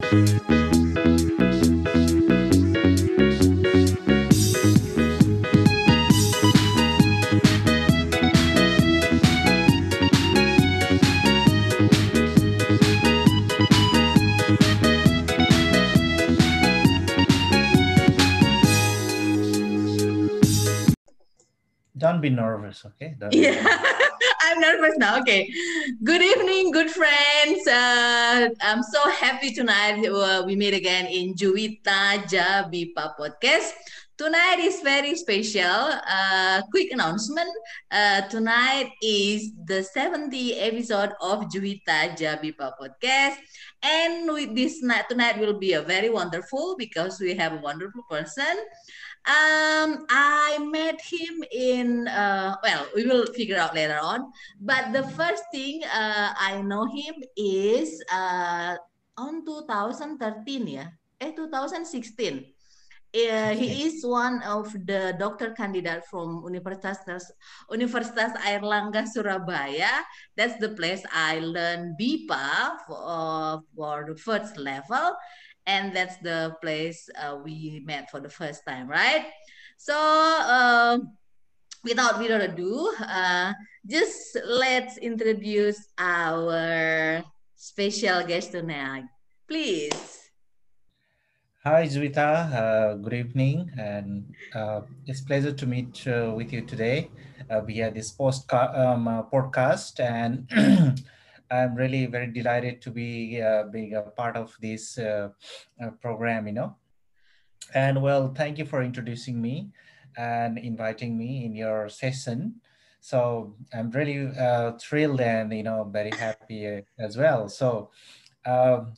Don't be nervous, okay? Don't yeah, I'm nervous now. Okay. Good evening, good friends. Uh, I'm so happy tonight. Uh, we meet again in Juwita Jabipa podcast. Tonight is very special. Uh, quick announcement. Uh, tonight is the 70th episode of Juwita Jabipa podcast. And with this night, tonight will be a very wonderful because we have a wonderful person. Um, I met him in, uh, well, we will figure out later on. But the first thing uh, I know him is uh, on 2013, yeah, eh, 2016. Uh, he is one of the doctor candidate from Universitas Universitas Airlangga Surabaya. That's the place I learned BIPA for, uh, for the first level and that's the place uh, we met for the first time, right? So uh, without further ado, uh, just let's introduce our special guest tonight, please. Hi, Juwita. Uh, good evening, and uh, it's pleasure to meet uh, with you today via this post um, podcast and. I'm really very delighted to be uh, being a part of this uh, uh, program, you know. And well, thank you for introducing me and inviting me in your session. So I'm really uh, thrilled and, you know, very happy as well. So um,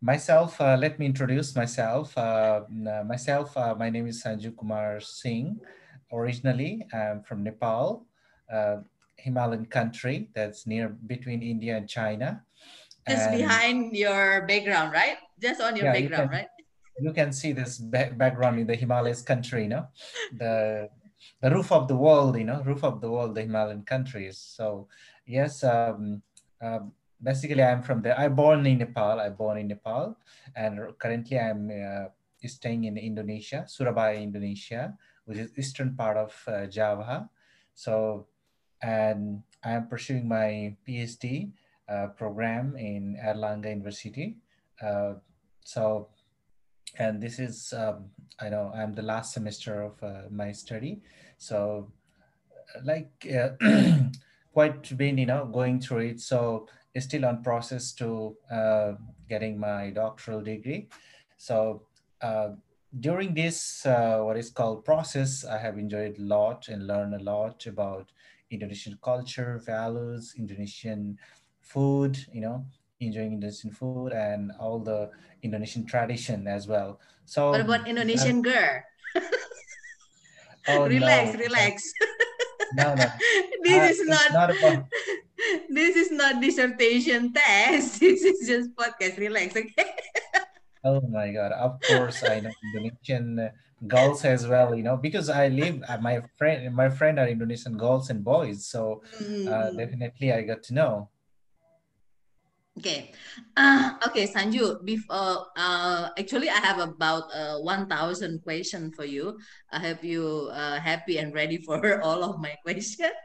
myself, uh, let me introduce myself. Uh, myself, my name is Sanju Kumar Singh. Originally, I'm from Nepal. Himalayan country that's near between India and China. Just and, behind your background, right? Just on your yeah, background, you can, right? You can see this back background in the Himalayas country, you know, the the roof of the world, you know, roof of the world, the Himalayan countries. So yes, um, uh, basically I'm from there. I born in Nepal. I born in Nepal, and currently I'm uh, staying in Indonesia, Surabaya, Indonesia, which is eastern part of uh, Java. So and I am pursuing my PhD uh, program in Airlangga University. Uh, so, and this is, um, I know I'm the last semester of uh, my study. So like uh, quite been, you know, going through it. So it's still on process to uh, getting my doctoral degree. So uh, during this, what is called process, I have enjoyed a lot and learned a lot about Indonesian culture, values, Indonesian food, you know, enjoying Indonesian food and all the Indonesian tradition as well. So what about Indonesian uh, girl? oh, relax, no. relax. No, no. this uh, is not, not about... this is not dissertation test. This is just podcast. Relax, okay? oh my god! Of course, I know Indonesian girls as well you know because i live uh, my friend my friend are indonesian girls and boys so uh, mm. definitely i got to know. Okay. Uh, okay sanju before uh, actually i have about uh, 1000 question for you. I hope you uh, happy and ready for all of my question.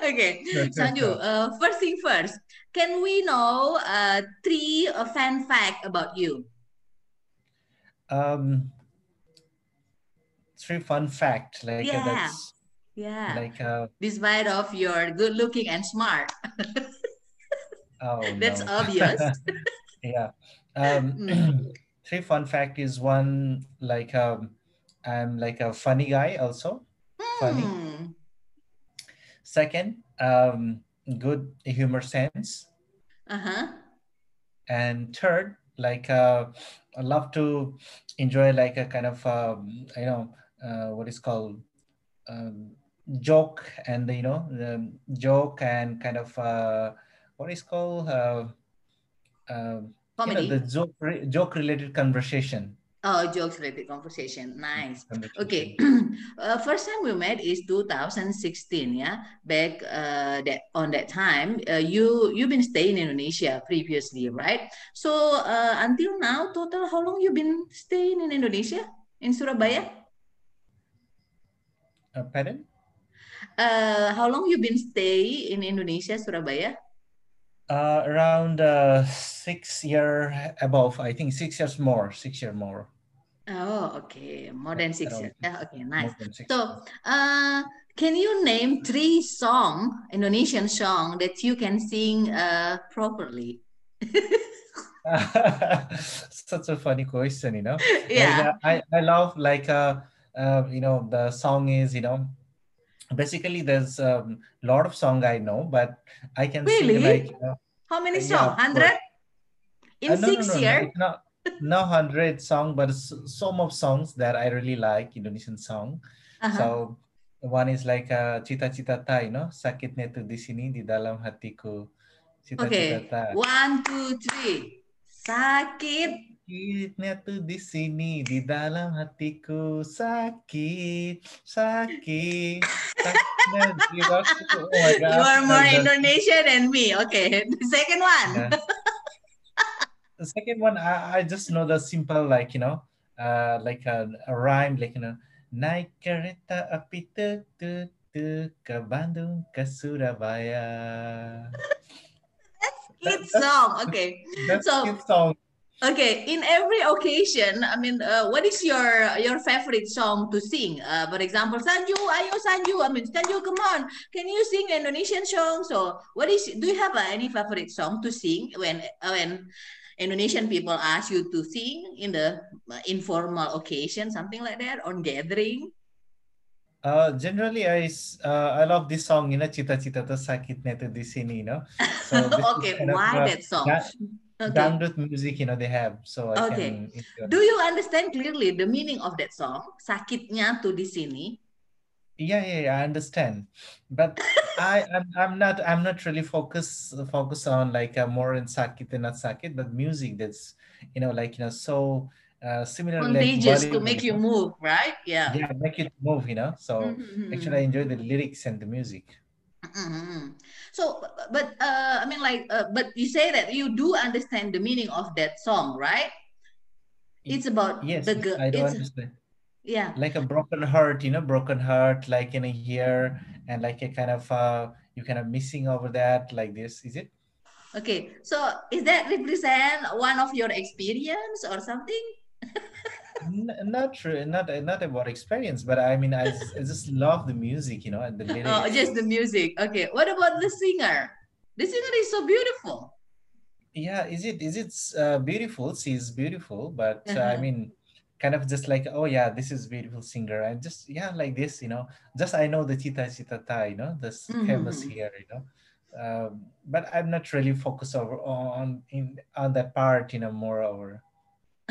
Okay sanju uh, first thing first. Can we know uh, three uh, fun fact about you? Um three fun facts. like yeah. that's yeah like uh despite of your good looking and smart oh that's obvious yeah um mm. three fun fact is one like um i'm like a funny guy also mm. funny second um good humor sense uh-huh and third like uh i love to enjoy like a kind of um, you know uh, what is called um, joke and you know the joke and kind of uh, what is called uh, uh, you know, the joke joke related conversation. Oh, jokes related conversation. Nice. Okay. uh, first time we met is 2016. Yeah, back uh, that on that time, uh, you you've been staying in Indonesia previously, right? So uh, until now, total how long you been staying in Indonesia in Surabaya? Uh, pardon? Uh, how long you been stay in Indonesia, Surabaya? Uh, around uh, six year above, I think six years more, six year more. Oh, okay, more than six Around years. Yeah, okay, nice. more than six So, uh, can you name three song, Indonesian song that you can sing uh, properly? Such a funny question, you know. Yeah. Like, uh, I I love like uh, uh you know the song is you know basically there's a um, lot of song I know, but I can sing Really? like you know, How many Uh, yeah, song? Hundred in uh, no, no, six no, no, years? not no hundred song, but some of songs that I really like Indonesian song. Uh-huh. So one is like uh, Cita Citata, you know, sakitnya tuh di sini di dalam hatiku. Cita-cita Okay, ta. one, two, three. Sakit. Sakitnya tuh di sini di dalam hatiku sakit sakit sakitnya di waktu oh my god You are more Indonesian than me. Okay, the second one. yeah. the second one I, I just know the simple like you know uh like a, a rhyme like you know naik kereta api tuk tuk tuk ke Bandung ke Surabaya Kid That- that's- song. Okay. that's So- cute song Okay, in every occasion, I mean, uh, what is your your favorite song to sing? Uh, for example, Sanju, ayo Sanju. I mean, Sanju, come on. Can you sing Indonesian songs? Or what is? Do you have uh, any favorite song to sing when uh, when Indonesian people ask you to sing in the uh, informal occasion, something like that, on gathering? Uh, generally, I uh, I love this song, you know, cita-cita tuh sakitnya tuh di sini, you know. So okay, of, why uh, that song? da- Okay. dangdut music, you know, they have. So I Okay. can. Do you understand clearly the meaning of that song? Sakitnya tuh di sini. Yeah, yeah, yeah, I understand, but I I'm, I'm not I'm not really focus focus on like uh, more in sakit and not sakit, but music that's you know like you know so uh, similar like Contagious to make you move, right? Yeah. Yeah, make it move, you know. So Mhm, actually, I enjoy the lyrics and the music. Mhm. So, but uh, I mean, like, uh, but you say that you do understand the meaning of that song, right? It's about Yes, the yes, girl. I do It's understand. yeah. like a broken heart you know broken heart like in a year and like a kind of uh you kind of missing over that like this is it Okay. So, is that represent one of your experience or something? N- not true not not about experience but i mean I just love the music you know and the lyrics Oh, just the music. Okay. What about the singer? The singer is so beautiful. yeah is it is it uh, beautiful she's beautiful but uh, i Uh-huh. mean kind of just like oh yeah this is beautiful singer and just yeah like this you know just i know the tita chita ta you know this famous Mhm. here you know um, but i'm not really focused over on in on that part you know more over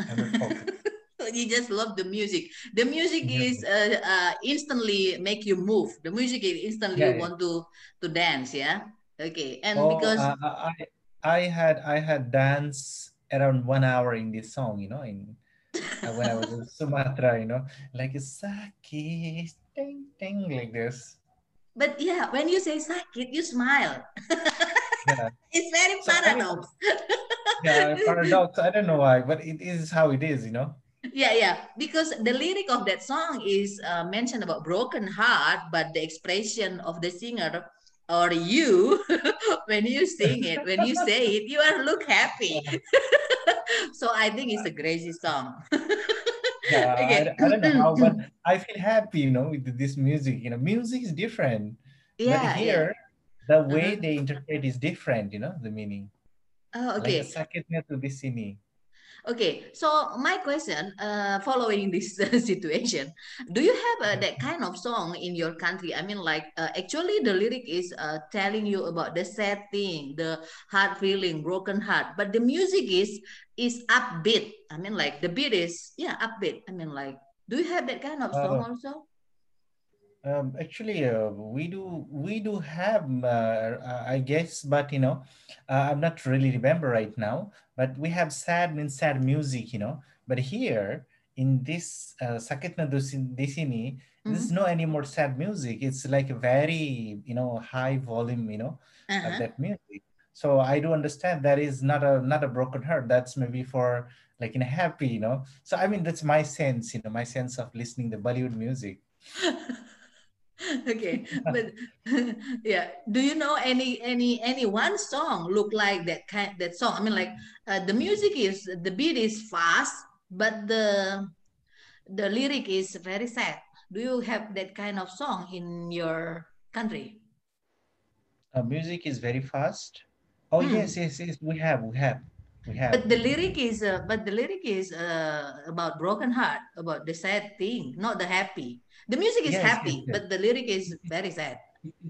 i'm not focused you just love the music. The music Yeah. is uh, uh, instantly make you move. The music is instantly Yeah, want to to dance. Yeah. Okay. And oh because uh, I, I i had i had dance around one hour in this song you know in uh, when i was in sumatra you know like sakit ding ding like this But yeah, when you say sakit, you smile. yeah It's very So, paradox. yeah paradox i don't know why but it is how it is you know yeah, yeah. Because the lyric of that song is uh, mentioned about broken heart, but the expression of the singer or you when you sing it, when you say it, you are look happy. so I think it's a crazy song. yeah Okay. I, I don't know how but i feel happy you know with this music you know music is different yeah, but here the way Uh-huh. they interpret is different you know the meaning yeah. Oh, like okay. a sakitnya tuh di sini Okay, so my question, uh, following this uh, situation, do you have uh, that kind of song in your country? I mean, like, uh, actually, the lyric is uh, telling you about the sad thing, the hard feeling, broken heart, but the music is is upbeat. I mean, like, the beat is yeah upbeat. I mean, like, do you have that kind of song Uh, also? Um, actually, uh, we do we do have uh, I guess, but you know, uh, I'm not really remember right now. But we have sad and sad music, you know. But here in this uh, Sakitna di Sini, Mm-hmm. there's no any more sad music. It's like a very, you know, high volume, you know, uh, Uh-huh. that music. So I do understand that is not a not a broken heart. That's maybe for like in a happy, you know. So I mean that's my sense, you know, my sense of listening the Bollywood music. okay but yeah do you know any any any one song look like that kind that song i mean like uh, the music is the beat is fast but the the lyric is very sad do you have that kind of song in your country Uh, music is very fast. Oh Hmm. yes, yes, yes. We have, we have, we have. but the lyric is uh, but the lyric is uh, about broken heart about the sad thing not the happy the music is Yes, happy but the lyric is very sad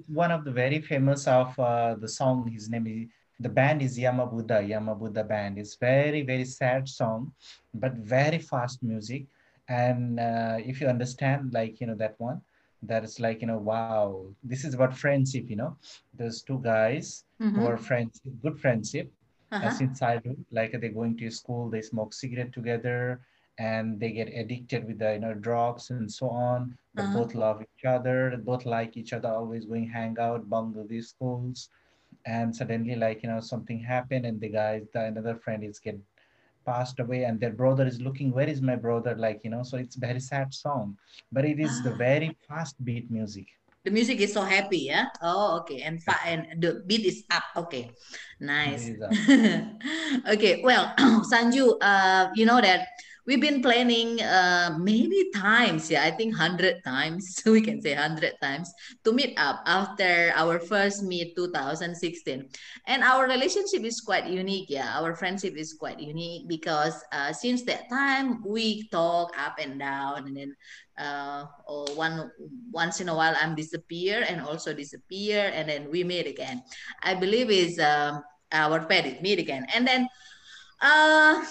one of the very famous of uh, the song. His name is the band is Yama Buddha. Yama Buddha band. It's very very sad song, but very fast music. And uh, if you understand, like you know that one, that is like you know wow, this is about friendship. You know, there's two guys who Mhm. are friends, good friendship. Uh, Uh-huh. since childhood. Like they're going to school, they smoke cigarette together, and they get addicted with the you know drugs and so on. But Uh-huh. both love each other, both like each other, always going hang out, bunk these schools. And suddenly, like you know, something happened, and the guy, the another friend is get passed away, and their brother is looking, where is my brother? Like you know, so it's very sad song, but it is the very fast beat music. The music is so happy, yeah. Oh, okay, and fa- and the beat is up. Okay, nice. Uh, okay, well, Sanju, uh, you know that we've been planning uh many times, yeah, I think hundred times. We can say hundred times to meet up after our first meet 2016, and our relationship is quite unique. Yeah, our friendship is quite unique because uh, since that time we talk up and down, and then uh, or one once in a while I'm disappear and also disappear and then we meet again. I believe is um, our pet meet again and then uh,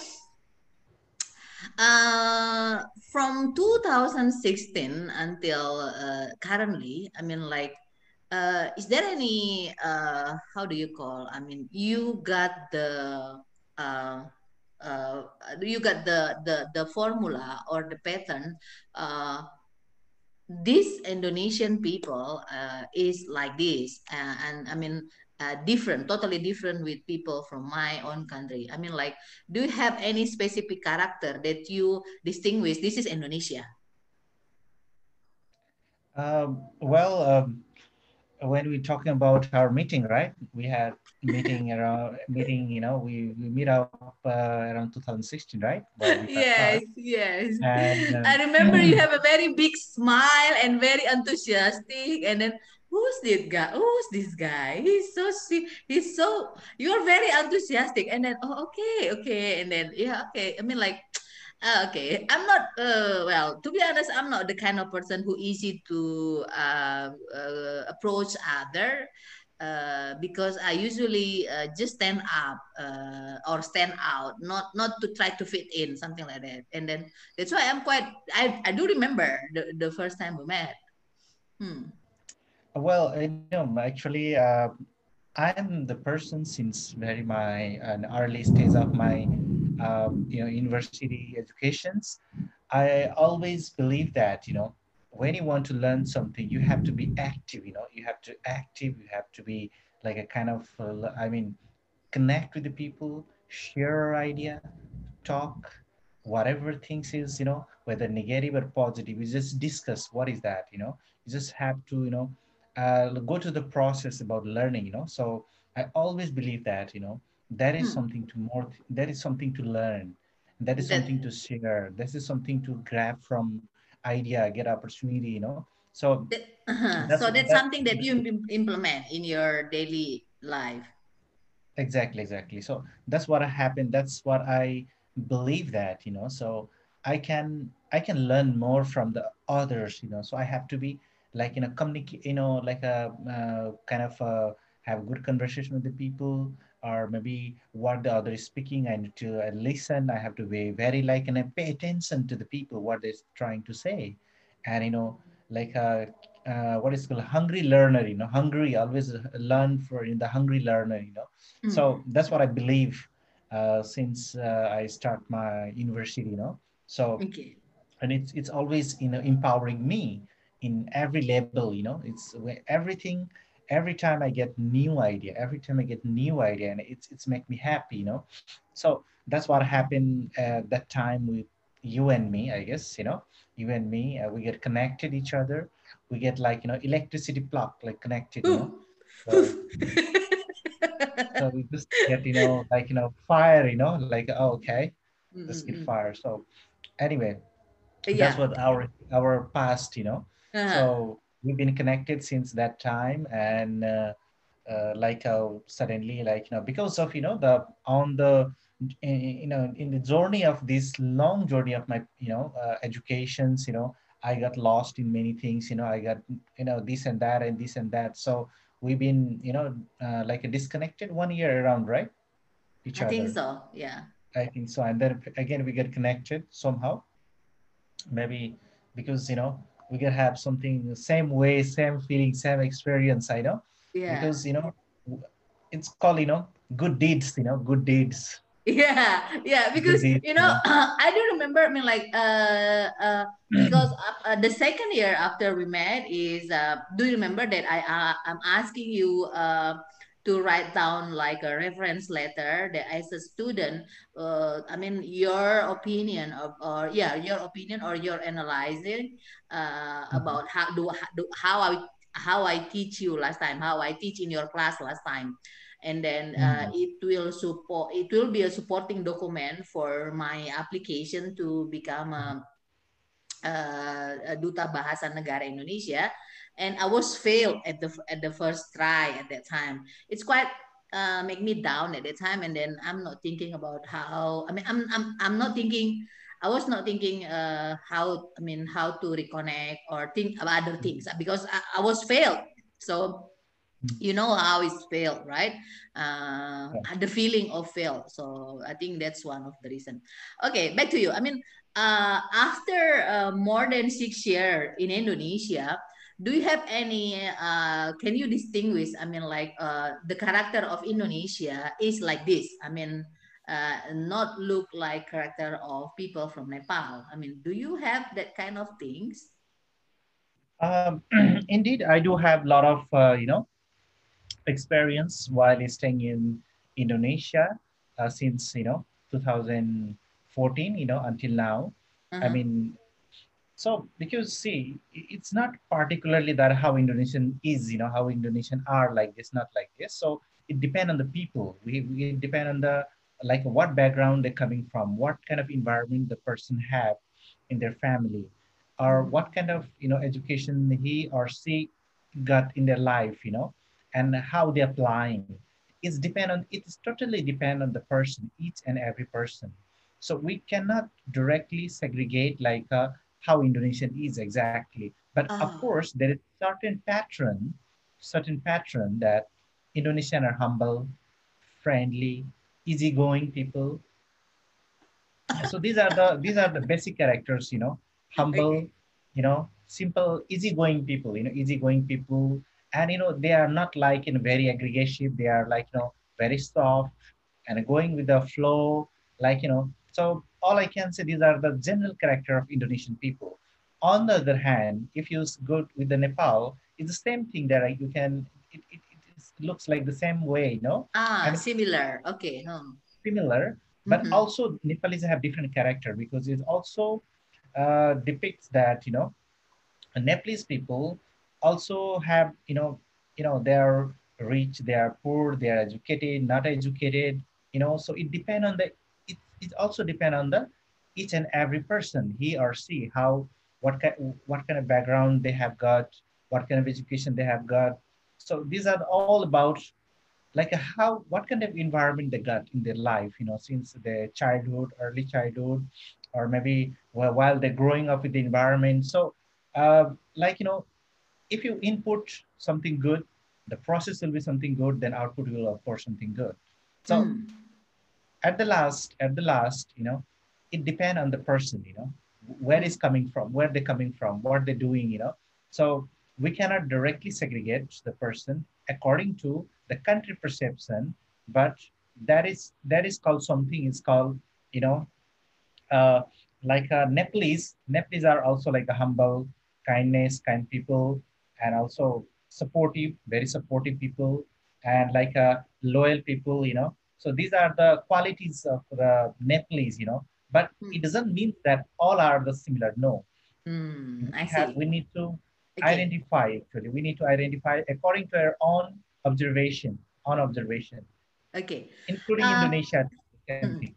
uh, from 2016 until uh, currently, I mean like uh, is there any uh, how do you call? I mean you got the uh, uh, you got the the the formula or the pattern uh, these Indonesian people uh, is like this, uh, and I mean uh, different, totally different with people from my own country. I mean, like, do you have any specific character that you distinguish? This is Indonesia. Um, well, um, when we're talking about our meeting, right? We had meeting around meeting. You know, we we meet up uh, around 2016, right? Where we got Yes, yes. And um, I remember you have a very big smile and very enthusiastic, and then who's this guy? Who's this guy? He's so. He's so you're very enthusiastic, and then oh okay, okay, and then yeah, okay. I mean like. Uh, okay, I'm not. Uh, well, to be honest, I'm not the kind of person who easy to uh, uh, approach other uh, because I usually uh, just stand up uh, or stand out, not not to try to fit in, something like that. And then that's why I'm quite. I, I do remember the, the first time we met. Hmm. Well, you know, actually, uh, I'm the person since very my an early stage of my um, you know university educations. I always believe that you know when you want to learn something, you have to be active. You know, you have to active. You have to be like a kind of uh, I mean, connect with the people, share idea, talk, whatever things is you know whether negative or positive. We just discuss what is that. You know, you just have to you know uh, go to the process about learning. You know, so I always believe that you know that is Hmm. something to more. That is something to learn that is something to share this is something to grab from idea get opportunity you know so that uh-huh. that's So that's that something that you implement in your daily life. exactly exactly so that's what happened that's what i believe that you know so i can i can learn more from the others you know so i have to be like you know communicate you know like a uh, kind of uh, have good conversation with the people or maybe what the other is speaking i need to uh, listen i have to be very like and I pay attention to the people what they're trying to say and you know like uh, uh, what is called hungry learner you know hungry always learn for in the hungry learner you know Hmm. so that's what i believe uh, since uh, i start my university you know so Okay. and it's it's always you know empowering me in every level you know it's everything every time i get new idea every time i get new idea and it's it's make me happy you know. So that's what happened at that time with you and me i guess you know. You and me uh, we get connected each other. We get like you know electricity plug like connected you know. So, so we just get you know like you know fire you know like oh, okay mm, let's mm, get mm. fire. So anyway yeah. that's what our our past you know uh-huh. so we've been connected since that time and uh, uh, like uh, suddenly like you know because of you know the on the you know in the journey of this long journey of my you know uh, educations you know i got lost in many things you know i got you know this and that and this and that. So we've been you know uh, like a disconnected one year around right? Each I other. i think so yeah. I think so. And then again we get connected somehow. Maybe because you know we can have something same way same feeling same experience i know? Yeah. Because you know it's called you know good deeds you know good deeds. Yeah yeah because you know yeah. i do remember i mean like uh uh because uh, the second year after we met is uh do you remember that i uh, i'm asking you uh to write down like a reference letter that as a student uh, i mean your opinion of or yeah your opinion or your analyzing uh, mm-hmm. about how do, how i how i teach you last time how i teach in your class last time and then uh, mm. it will support it will be a supporting document for my application to become a, a, a duta bahasa negara Indonesia and I was failed at the at the first try at that time. It's quite uh, make me down at that time, and then I'm not thinking about how. I mean, I'm I'm I'm not thinking. I was not thinking uh, how. I mean, how to reconnect or think about other things because I, I was failed. So you know how it's failed right uh the feeling of fail so i think that's one of the reason okay back to you i mean uh after uh, more than six years in indonesia do you have any uh, can you distinguish i mean like uh, the character of indonesia is like this? I mean uh, not look like character of people from nepal. I mean do you have that kind of things? Um, indeed i do have a lot of uh, you know experience while staying in indonesia uh, since you know 2014 you know until now. Uh-huh. i mean so because see, it's not particularly that how Indonesian is, you know, how Indonesian are like this, not like this. So it depends on the people. We, we depend on the like what background they're coming from, what kind of environment the person have in their family, or what kind of you know education he or she got in their life, you know, and how they're applying. It's depend on it's totally depend on the person, each and every person. So we cannot directly segregate like a how Indonesian is exactly. But of ah. course, there is certain pattern, certain pattern that Indonesian are humble, friendly, easygoing people. so these are the these are the basic characters, you know, humble, you know, simple, easygoing people, you know, easygoing people. And you know, they are not like in very aggressive, they are like, you know, very soft and going with the flow, like you know, so all I can say these are the general character of Indonesian people. On the other hand, if you go with the Nepal, it's the same thing that you can, it, it, it looks like the same way, you know? Ah, and similar. Okay. Huh. Similar, but mm-hmm. also Nepalese have different character because it also uh, depicts that, you know, Nepalese people also have, you know, you know, they're rich, they are poor, they are educated, not educated, you know, so it depends on the it also depend on the each and every person, he or she, how, what kind, what kind of background they have got, what kind of education they have got. So these are all about like how, what kind of environment they got in their life, you know, since their childhood, early childhood, or maybe while they're growing up with the environment. So uh, like, you know, if you input something good, the process will be something good, then output will of course something good. So mm at the last, at the last, you know, it depends on the person, you know, where is coming from, where they're coming from, what they're doing, you know. So we cannot directly segregate the person according to the country perception, but that is that is called something It's called, you know, uh, like uh, Nepalese, Nepalese are also like a humble, kindness, kind people, and also supportive, very supportive people, and like a loyal people, you know. So these are the qualities of the Nepalese, you know. But mm. it doesn't mean that all are the similar. No. Mm, I have, we need to okay. identify actually. We need to identify according to our own observation, on observation. Okay. Including uh, Indonesia. Mm.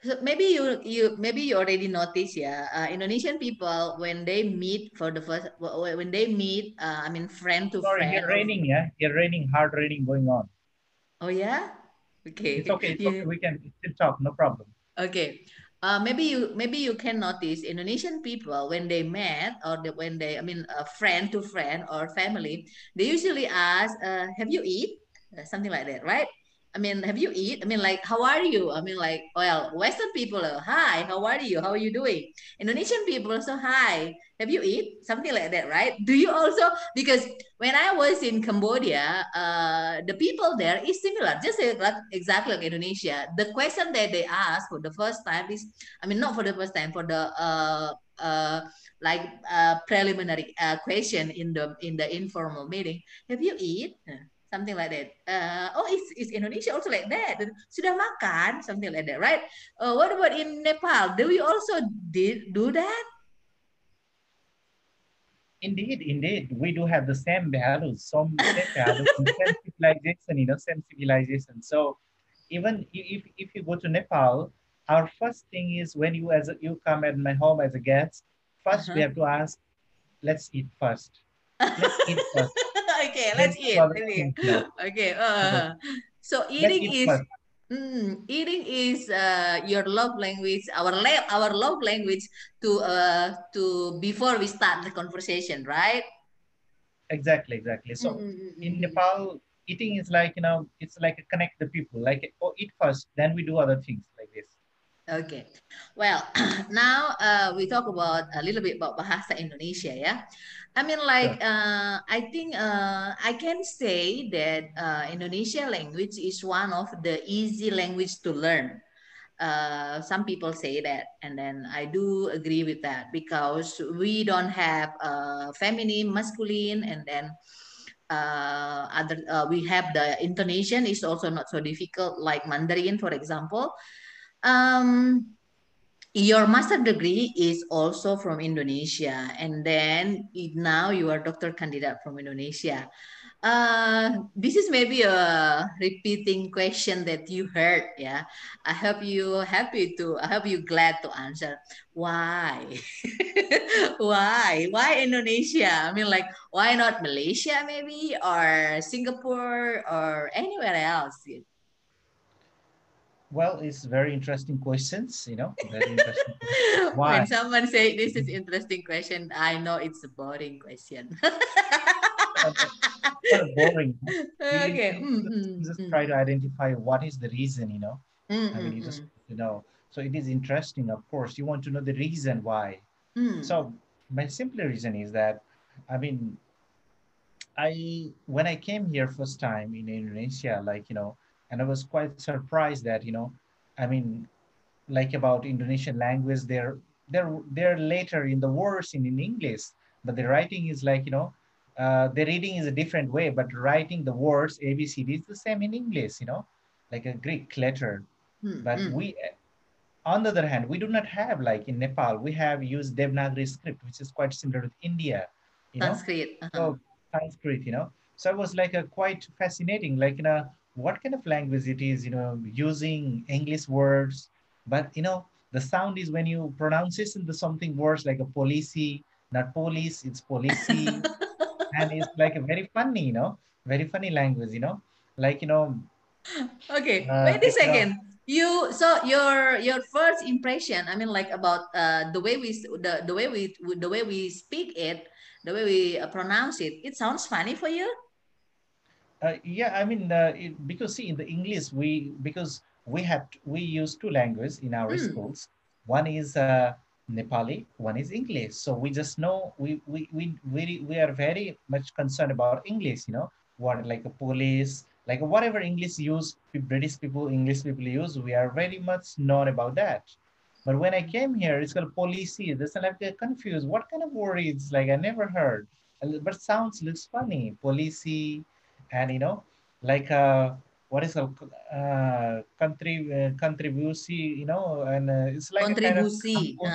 So maybe you you maybe you already noticed yeah uh, Indonesian people when they meet for the first when they meet uh, I mean friend to Sorry, friend. Sorry, it's raining yeah, here raining hard raining going on. Oh yeah, okay. It's okay. It's okay. We can still talk. No problem. Okay. Uh, maybe you maybe you can notice Indonesian people when they met or the, when they I mean a friend to friend or family they usually ask uh, have you eat uh, something like that right I mean, have you eat? I mean, like, how are you? I mean, like, well, Western people, hi, how are you? How are you doing? Indonesian people so hi, have you eat? Something like that, right? Do you also, because when I was in Cambodia, uh, the people there is similar, just like, exactly like Indonesia. The question that they ask for the first time is, I mean, not for the first time, for the, uh, uh, like uh, preliminary uh, question in the in the informal meeting. Have you eat? Something like that. Uh, oh, it's, it's Indonesia also like that. Sudah makan, something like that, right? Uh, what about in Nepal? Do we also did do that? Indeed, indeed, we do have the same values, some same values, same civilization, you know, same civilization. So even if, if you go to Nepal, our first thing is when you as a, you come at my home as a guest, 1st uh -huh. we uh-huh. have to ask, let's eat first. Let's eat first. Okay, let's eat. Okay. Uh, so eating is mm, eating is uh, your love language, our love, our love language to uh to before we start the conversation, right? Exactly, exactly. So mm-hmm. in Nepal, eating is like you know, it's like a connect the people. Like oh, eat first, then we do other things like this. Okay, well, now uh, we talk about a little bit about bahasa Indonesia, yeah. I mean, like, uh, I think uh, I can say that uh, Indonesia language is one of the easy language to learn. Uh, some people say that, and then I do agree with that because we don't have uh, feminine, masculine, and then uh, other uh, we have the intonation is also not so difficult like Mandarin, for example. Um, your master degree is also from Indonesia, and then now you are doctor candidate from Indonesia. Uh, this is maybe a repeating question that you heard. Yeah, I hope you happy to. I hope you glad to answer. Why? why? Why Indonesia? I mean, like, why not Malaysia maybe or Singapore or anywhere else? Well, it's very interesting questions, you know, very interesting. Why? When someone say this is interesting question, I know it's a boring question. boring. Okay. Mm -hmm. Just try to identify what is the reason, you know. Mm -hmm. I mean, you just you know. So it is interesting, of course. You want to know the reason why. Mm. So my simple reason is that, I mean, I when I came here first time in Indonesia, like you know, and I was quite surprised that you know, I mean, like about Indonesian language, they're they're they're later in the words in, in English, but the writing is like you know, uh, the reading is a different way, but writing the words ABCD is the same in English, you know, like a Greek letter. Mm-hmm. But hmm. we, on the other hand, we do not have like in Nepal, we have used Devanagari script, which is quite similar with India. You Sanskrit. Uh-huh. So Sanskrit, you know. So it was like a quite fascinating, like you know, what kind of language it is, you know, using English words, but you know, the sound is when you pronounce it into something worse like a policy, not police, it's policy. and it's like a very funny, you know, very funny language, you know, like, you know. Okay, uh, wait a second. Uh, you so your your first impression i mean like about uh the way we the, the way we the way we speak it the way we uh, pronounce it it sounds funny for you uh, yeah, I mean, uh, it, because see, in the English, we because we have we use two languages in our mm. schools. One is uh, Nepali, one is English. So we just know we we we we, we are very much concerned about English. You know, what like a police, like whatever English use British people, English people use, we are very much known about that. But when I came here, it's called policy. This I'm like confused. What kind of word is like I never heard, but sounds looks funny. Policy, and you know, like uh, what is a uh, country uh, contribucy, you know, and uh, it's like contribucy. Kind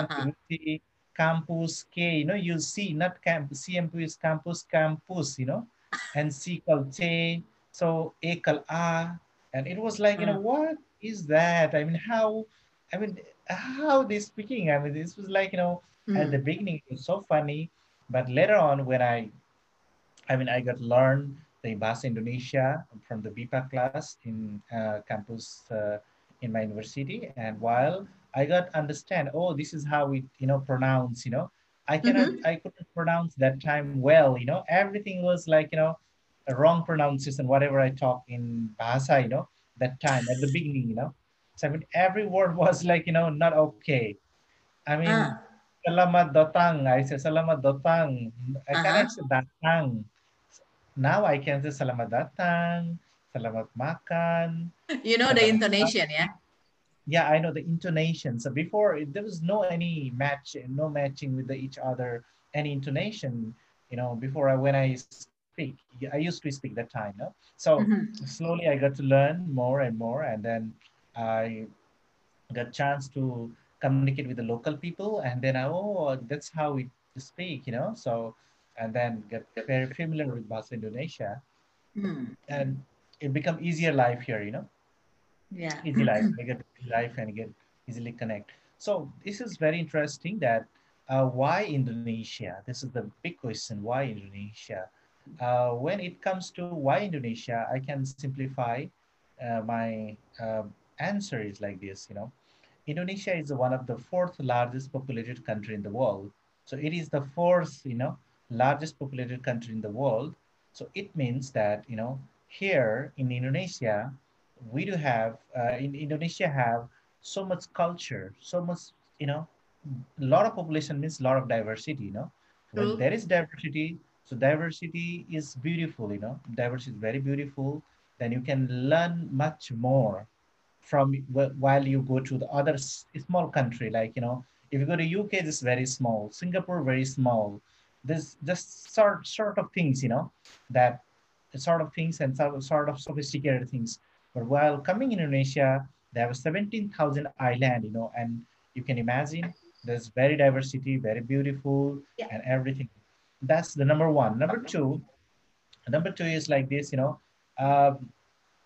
of campus, contribucy, campus K, you know, you see not campus, CMP is campus, campus, you know, and C called T, so A called A, and it was like, you know, what is that? I mean, how, I mean, how they speaking? I mean, this was like, you know, mm. at the beginning, it was so funny, but later on when I, I mean, I got learned the Bahasa Indonesia from the BIPA class in uh, campus uh, in my university. And while I got understand, oh, this is how we, you know, pronounce, you know, I cannot, mm-hmm. I couldn't pronounce that time well, you know, everything was like, you know, a wrong pronunciation, whatever I talk in Bahasa, you know, that time at the beginning, you know. So I mean, every word was like, you know, not okay. I mean, ah. selamat datang. I say selamat datang. I uh-huh. cannot say datang now I can say selamat datang, selamat makan. You know the intonation, yeah? Yeah, I know the intonation. So before there was no any match, no matching with the, each other, any intonation. You know, before I when I speak, I used to speak that time. No? So mm-hmm. slowly I got to learn more and more, and then I got chance to communicate with the local people, and then I oh that's how we speak. You know, so and then get very familiar with Bahasa Indonesia. Mm. And it become easier life here, you know? Yeah. Easy life. Get life and get easily connect. So this is very interesting that uh, why Indonesia? This is the big question, why Indonesia? Uh, when it comes to why Indonesia, I can simplify uh, my uh, answer is like this, you know. Indonesia is one of the fourth largest populated country in the world. So it is the fourth, you know, largest populated country in the world. So it means that, you know, here in Indonesia, we do have, uh, in Indonesia have so much culture, so much, you know, a lot of population means a lot of diversity, you know. When there is diversity, so diversity is beautiful, you know, diversity is very beautiful. Then you can learn much more from while you go to the other small country, like, you know, if you go to UK, it's very small, Singapore, very small, this just sort sort of things, you know, that sort of things and sort of, sort of sophisticated things. But while coming in Indonesia, they have 17,000 island, you know, and you can imagine there's very diversity, very beautiful yeah. and everything. That's the number one. Number two, number two is like this, you know, uh,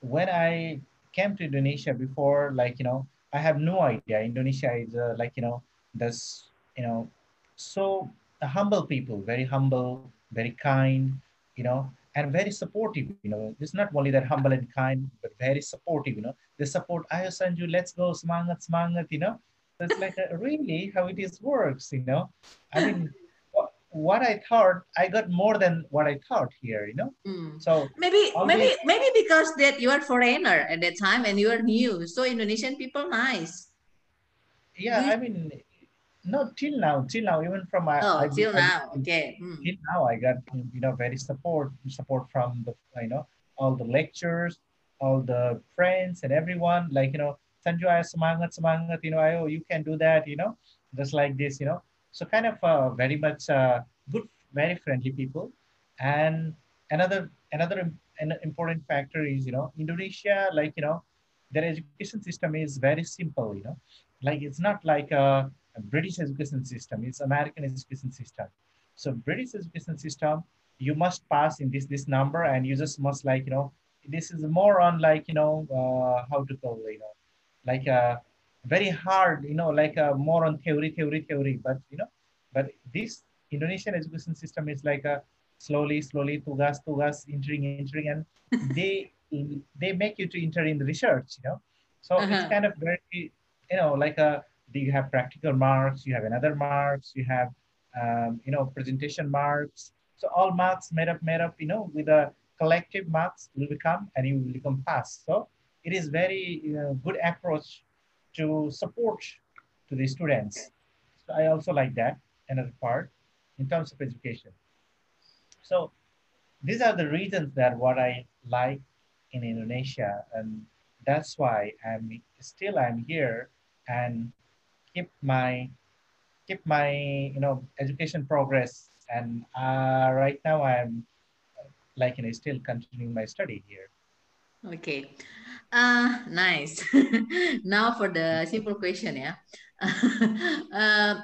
when I came to Indonesia before, like, you know, I have no idea. Indonesia is uh, like, you know, this, you know, so humble people, very humble, very kind, you know, and very supportive. You know, it's not only that humble and kind, but very supportive. You know, they support. Ayo Sanju, let's go, semangat, semangat. You know, so it's like a, really how it is works. You know, I mean. what I thought, I got more than what I thought here, you know. Mm. So maybe, always, maybe, maybe because that you are foreigner at that time and you are new, so Indonesian people nice. Yeah, I mean, no, till now, till now, even from my oh, I, till I, now, I, okay. Mm. Till now, I got you know very support support from the you know all the lectures, all the friends and everyone. Like you know, Sanju, I semangat semangat. You know, I oh you can do that. You know, just like this. You know, so kind of uh, very much uh, good, very friendly people. And another another an important factor is you know Indonesia, like you know, their education system is very simple. You know, like it's not like a British education system, it's American education system. So British education system, you must pass in this this number, and you just must like you know, this is more on like you know uh, how to call you know, like a uh, very hard you know like a uh, more on theory theory theory. But you know, but this Indonesian education system is like a slowly slowly tugas tugas entering entering, and they they make you to enter in the research. You know, so uh-huh. it's kind of very you know like a you have practical marks, you have another marks, you have, um, you know, presentation marks. So all marks made up, made up, you know, with a collective marks will become and you will become pass. So it is very you know, good approach to support to the students. So I also like that, another part in terms of education. So these are the reasons that what I like in Indonesia and that's why I'm still I'm here and keep my keep my you know education progress. And uh, right now I'm like you know still continuing my study here. Okay. Uh, nice. now for the simple question, yeah. uh,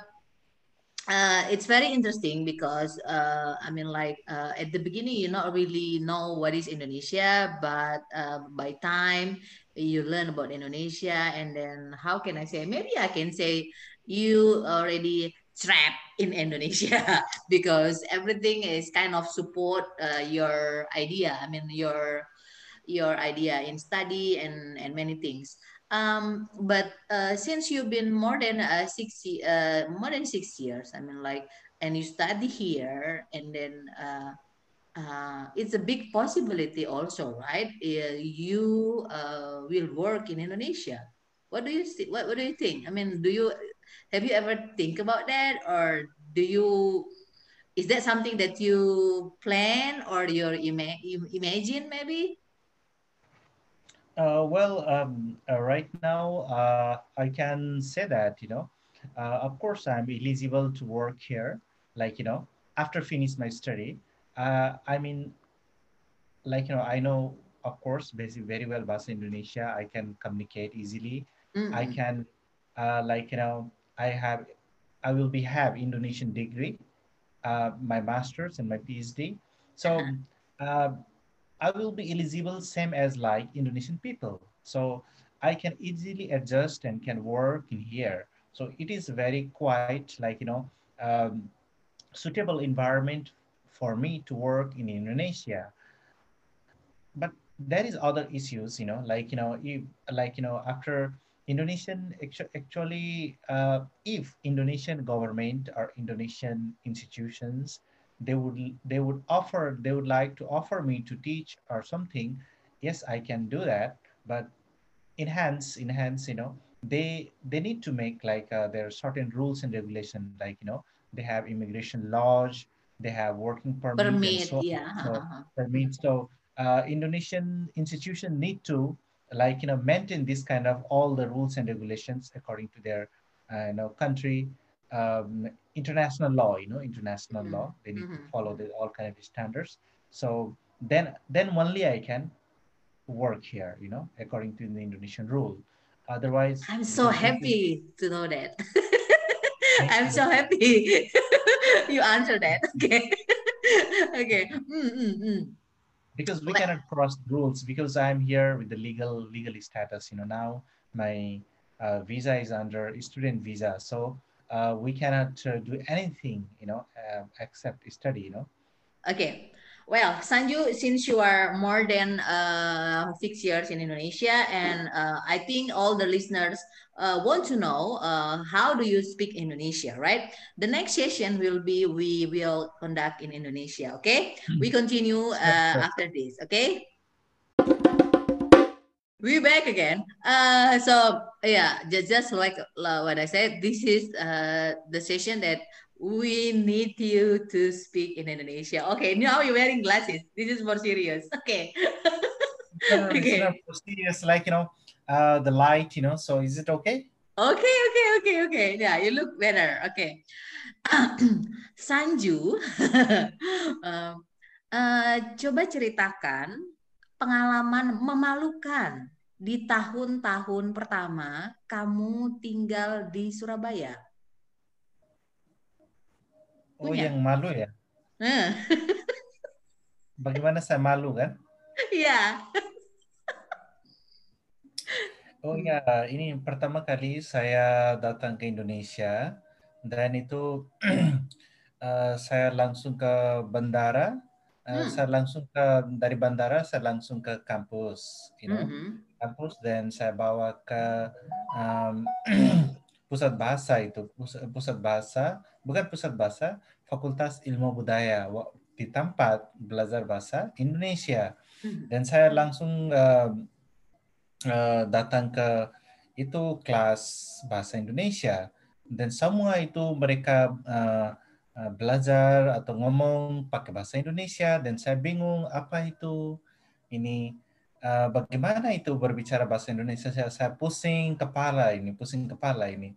uh, it's very interesting because uh, I mean, like uh, at the beginning, you not really know what is Indonesia, but uh, by time you learn about Indonesia, and then how can I say? Maybe I can say you already trapped in Indonesia because everything is kind of support uh, your idea. I mean, your your idea in study and and many things. Um, but uh, since you've been more than uh, six uh, more than six years, I mean, like, and you study here, and then uh, uh, it's a big possibility also, right? Uh, you uh, will work in Indonesia. What do you see? What, what do you think? I mean, do you have you ever think about that, or do you? Is that something that you plan or you ima- imagine maybe? Uh, well, um, uh, right now uh, I can say that you know, of course I'm eligible to work here. Like you know, after finish my study, uh, I mean, like you know, I know of course basically very well Bahasa Indonesia. I can communicate easily. I Mm-mm. can, uh, like you know, I have, I will be have Indonesian degree, uh, my master's and my PhD. So. Uh, I will be eligible same as like Indonesian people. So I can easily adjust and can work in here. So it is very quite like, you know, um, suitable environment for me to work in Indonesia. But there is other issues, you know, like, you know, if, like, you know, after Indonesian actu- actually, uh, if Indonesian government or Indonesian institutions, they would they would offer they would like to offer me to teach or something. Yes, I can do that, but enhance enhance you know they they need to make like uh, there are certain rules and regulation like you know they have immigration laws they have working permit Permit, so on. so yeah. permit. So uh, indonesian institution need to like you know maintain this kind of all the rules and regulations according to their uh, you know country um, international law you know international law. They need to follow the all kind of standards. So then then only i can work here, you know, according to the Indonesian rule. Otherwise, I'm so because this is happy to know that. I'm so happy you answer that. Okay. okay. Mm, mm, mm. because we cannot cross rules because I'm here with the legal legally status. You know, now my uh, visa is under student visa, so uh, we cannot uh, do anything. You know, uh, except study. You know. Okay. Well, Sanju, since you are more than uh, six years in Indonesia, and uh, I think all the listeners uh, want to know uh, how do you speak Indonesia, right? The next session will be we will conduct in Indonesia. Okay, we continue uh, after this. Okay. we're back again. Uh, so yeah, just, just like uh, what I said, this is uh, the session that we need you to speak in Indonesia. Okay, now you're wearing glasses. This is more serious. Okay. Not okay. serious. Like you know, uh, the light. You know. So is it okay? Okay, okay, okay, okay. Yeah, you look better. Okay. Sanju, um, uh, coba ceritakan pengalaman memalukan di tahun-tahun pertama kamu tinggal di Surabaya. Oh, Punya? yang malu ya. Nah, Bagaimana saya malu kan? Iya. Oh Hmm. ya, ini pertama kali saya datang ke Indonesia dan itu eh, saya langsung ke bandara. Hmm. saya langsung ke dari bandara saya langsung ke kampus, you know, Mhm. kampus dan saya bawa ke um, pusat bahasa itu, pusat, pusat bahasa, bukan pusat bahasa, Fakultas Ilmu Budaya di tempat belajar bahasa Indonesia. Mhm. Dan saya langsung eh, eh, datang ke itu kelas bahasa Indonesia dan semua itu mereka eh, belajar atau ngomong pakai bahasa Indonesia dan saya bingung apa itu ini eh, bagaimana itu berbicara bahasa Indonesia? Saya, saya pusing kepala ini pusing kepala ini.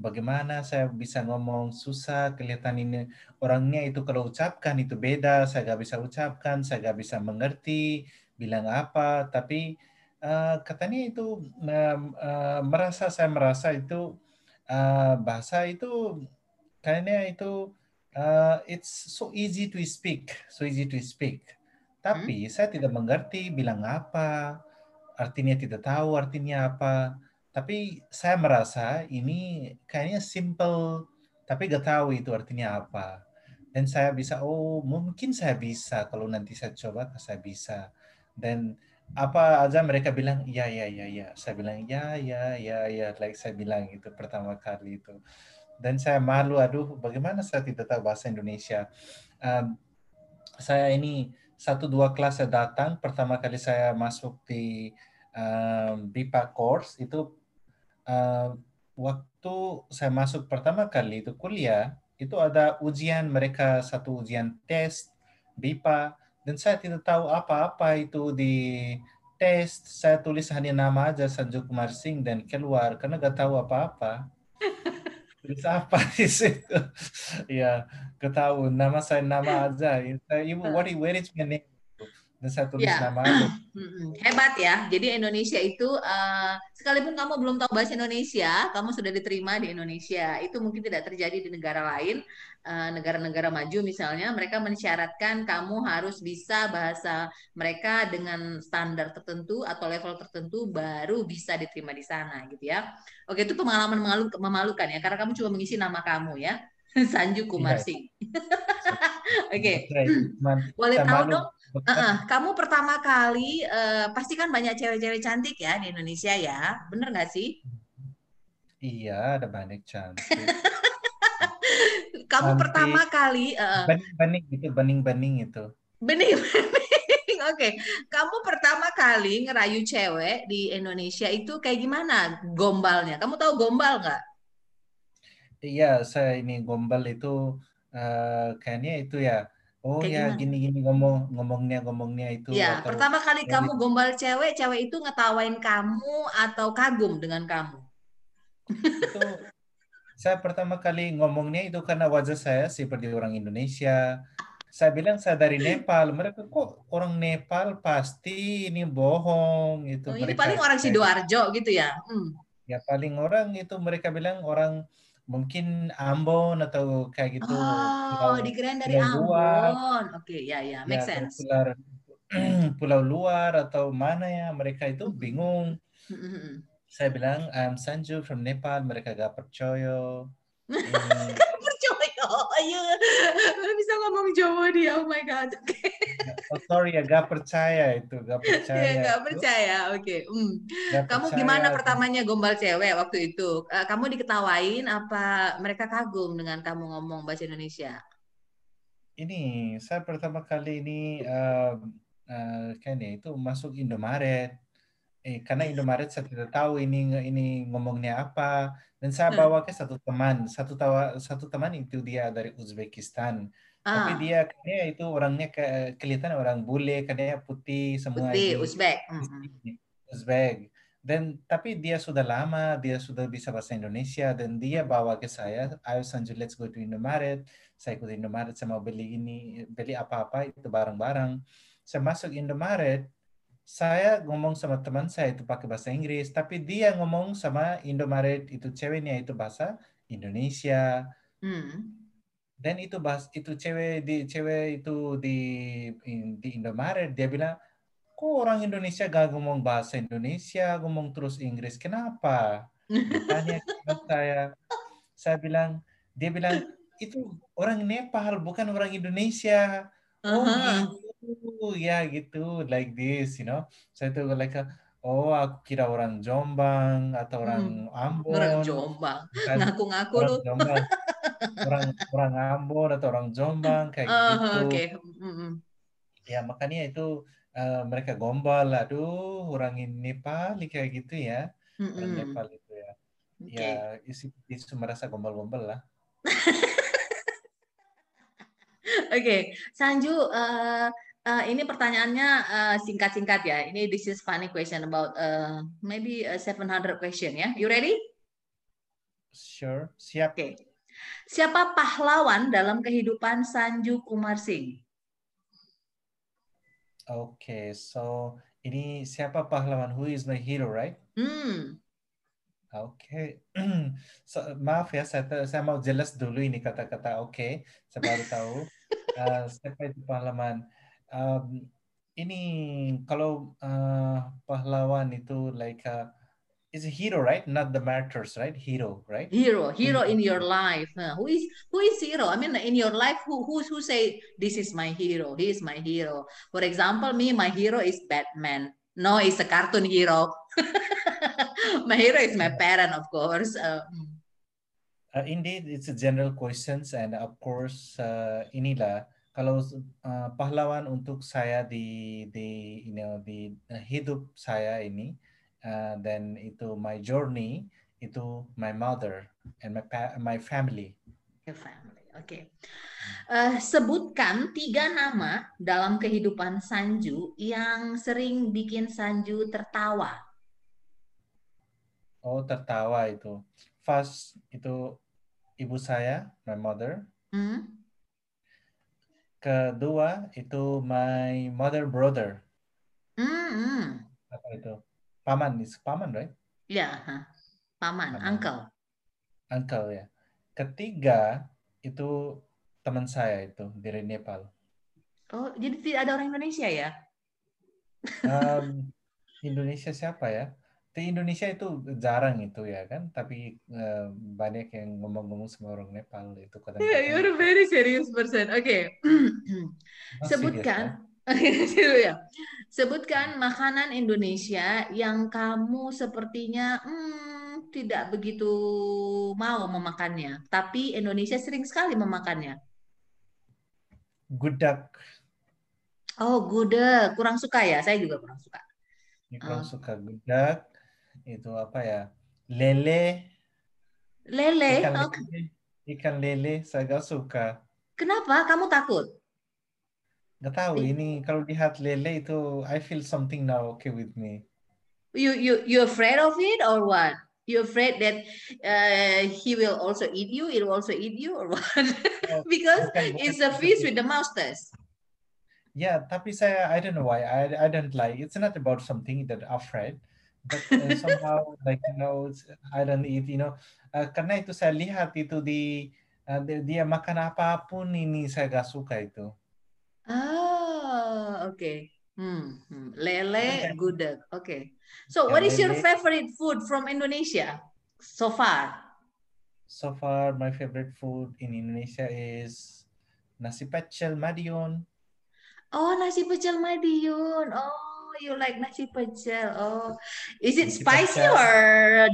Bagaimana saya bisa ngomong susah kelihatan ini orangnya itu kalau ucapkan itu beda saya gak bisa ucapkan saya gak bisa mengerti bilang apa. Tapi uh, katanya itu uh, uh, merasa saya merasa itu uh, bahasa itu kayaknya itu uh, it's so easy to speak so easy to speak tapi hmm? saya tidak mengerti bilang apa artinya tidak tahu artinya apa tapi saya merasa ini kayaknya simple, tapi gak tahu itu artinya apa. Dan saya bisa, oh mungkin saya bisa kalau nanti saya coba, saya bisa. Dan apa aja mereka bilang, ya, ya, ya, ya. Saya bilang, ya, ya, ya, ya. Like saya bilang itu pertama kali itu. Dan saya malu, aduh bagaimana saya tidak tahu bahasa Indonesia. Um, saya ini satu dua kelas saya datang, pertama kali saya masuk di um, BIPA course, itu uh, waktu saya masuk pertama kali itu kuliah, itu ada ujian mereka satu ujian tes BIPA dan saya tidak tahu apa-apa itu di tes. Saya tulis hanya nama aja Sanju Kumar Singh dan keluar karena gak tahu apa-apa. Di situ? ya, ketahui nama saya nama. Ibu, ah. what, where is my name? Dan saya tulis ya. nama Hebat ya. Jadi Indonesia itu uh, sekalipun kamu belum tahu bahasa Indonesia, kamu sudah diterima di Indonesia. Itu mungkin tidak terjadi di negara lain. Eh, negara-negara uh, maju misalnya, mereka mensyaratkan kamu harus bisa bahasa mereka dengan standar tertentu atau level tertentu baru bisa diterima di sana gitu ya. Oke, itu pengalaman memalukan ya karena kamu cuma mengisi nama kamu ya. Sanju Kumarsi. Oke. Okay. Boleh tahu dong Uh -uh. Kamu pertama kali uh, pasti kan banyak cewek-cewek cantik ya di Indonesia ya, bener nggak sih? Iya, ada banyak cantik. Kamu cantik. pertama kali uh, bening-bening itu, bening-bening itu. Bening-bening, oke. Okay. Kamu pertama kali ngerayu cewek di Indonesia itu kayak gimana gombalnya? Kamu tahu gombal nggak? Iya, saya ini gombal itu uh, kayaknya itu ya Oh Kayak ya, gini-gini ngomong ngomongnya ngomongnya itu Ya, atau pertama kali kamu gombal cewek, cewek itu ngetawain kamu atau kagum dengan kamu? itu saya pertama kali ngomongnya itu karena wajah saya seperti orang Indonesia. Saya bilang saya dari Nepal. Mereka kok orang Nepal pasti ini bohong itu. Oh, ini paling orang Sidoarjo gitu ya? Hmm. Ya paling orang itu mereka bilang orang mungkin Ambon atau kayak gitu. Oh, di dikirain dari Ambon. Oke, okay, ya ya, make ya, sense. Pulau, pulau luar atau mana ya mereka itu bingung. Saya bilang I'm Sanju from Nepal, mereka gak percaya. Oh iya, bisa ngomong Jawa dia. Oh my god. Okay. Oh sorry ya, gak percaya itu, gak percaya. Iya, gak percaya. Oke. Okay. Hmm. Kamu percaya. gimana pertamanya gombal cewek waktu itu? Eh, kamu diketawain apa mereka kagum dengan kamu ngomong bahasa Indonesia? Ini saya pertama kali ini uh, uh, kayaknya itu masuk Indomaret eh, karena Indomaret saya tidak tahu ini ini ngomongnya apa. Dan saya hmm. bawa ke satu teman. Satu tawa satu teman itu dia dari Uzbekistan. Ah. tapi dia kayaknya itu orangnya ke, kelihatan orang bule kayaknya putih semua putih Uzbek. hmm. Uzbek. Dan tapi dia sudah lama dia sudah bisa bahasa Indonesia. Dan dia bawa ke saya ayo Sanju let's go to Indomaret. Saya ikut Indomaret saya mau beli ini beli apa-apa itu barang-barang. Saya masuk Indomaret saya ngomong sama teman saya itu pakai bahasa Inggris, tapi dia ngomong sama Indomaret itu ceweknya itu bahasa Indonesia. Hmm. Dan itu bahas itu cewek di cewek itu di di Indomaret dia bilang, kok orang Indonesia gak ngomong bahasa Indonesia, ngomong terus Inggris, kenapa? Tanya saya, saya bilang, dia bilang itu orang Nepal bukan orang Indonesia. Oh uh-huh. gitu oh ya gitu like this you know saya tuh like oh aku kira orang Jombang atau orang hmm. Ambon orang Jombang ngaku-ngaku lu Jombang. orang orang Ambon atau orang Jombang kayak uh, gitu okay. mm-hmm. ya makanya itu uh, mereka gombal aduh orang ini Nepal kayak gitu ya mm-hmm. orang Nepal itu ya okay. ya isi isu merasa gombal-gombal lah Oke, okay. Sanju, uh, Uh, ini pertanyaannya uh, singkat-singkat ya. Ini this is funny question about uh, maybe a 700 question ya. You ready? Sure. Siap. Oke. Siapa pahlawan dalam kehidupan Sanju Kumar Singh? Oke, so ini siapa pahlawan? Who is my hero, right? Hmm. Oke, so, maaf ya, saya, saya mau jelas dulu ini kata-kata oke, saya baru tahu uh, siapa itu pahlawan. Um, ini kalau uh, pahlawan itu like uh, is a hero, right? Not the martyrs, right? Hero, right? Hero, hero in your life. Uh, who is who is hero? I mean, in your life, who who who say this is my hero? He is my hero. For example, me, my hero is Batman. No, it's a cartoon hero. my hero is my parent, of course. Uh, uh, indeed, it's a general questions, and of course, uh, inilah kalau uh, pahlawan untuk saya di di you know di uh, hidup saya ini, uh, then itu my journey itu my mother and my my family. Your family, oke. Okay. Uh, sebutkan tiga nama dalam kehidupan Sanju yang sering bikin Sanju tertawa. Oh, tertawa itu. First itu ibu saya, my mother. Hmm? Kedua itu my mother brother. Hmm, hmm. Apa itu? Paman, is paman, right? Ya, yeah, paman, paman, uncle. Uncle ya. Ketiga itu teman saya itu dari Nepal. Oh, jadi tidak ada orang Indonesia ya? Um, Indonesia siapa ya? Di Indonesia itu jarang itu ya kan, tapi uh, banyak yang ngomong-ngomong sama orang Nepal itu kadang. Yeah, you're a very serious person. Oke, okay. sebutkan. ya. Sebutkan makanan Indonesia yang kamu sepertinya hmm, tidak begitu mau memakannya, tapi Indonesia sering sekali memakannya. Gudak. Oh, gudeg. Kurang suka ya? Saya juga kurang suka. Ini kurang uh. suka gudeg. Itu apa ya? Lele. Lele. Ikan lele. Okay. Ikan lele saya gak suka. Kenapa? Kamu takut? Gak tahu. Ini kalau lihat lele itu, I feel something now okay with me. You you you afraid of it or what? You afraid that uh, he will also eat you? It will also eat you or what? Oh, because bukan, it's a fish with the moustache. Yeah, tapi saya I don't know why I I don't like. It's not about something that afraid, but uh, somehow like you know I don't eat. You know, uh, karena itu saya lihat itu di uh, dia makan apa pun ini saya gak suka itu. Oh, okay. Hmm, hmm. Lele gudeg. Okay. So, what is your favorite food from Indonesia so far? So far, my favorite food in Indonesia is nasi pecel Madiun. Oh, nasi pecel Madiun. Oh, you like nasi pecel. Oh, is it nasi spicy pecel. or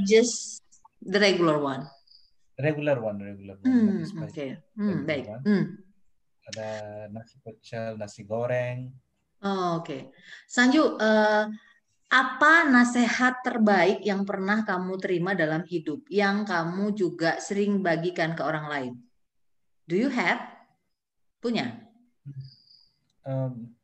just the regular one? Regular one, regular one. Hmm, okay. Hmm, baik. Hmm. Ada nasi pecel, nasi goreng. Oh, Oke, okay. Sanju, uh, apa nasihat terbaik yang pernah kamu terima dalam hidup yang kamu juga sering bagikan ke orang lain? Do you have? Punya? Um,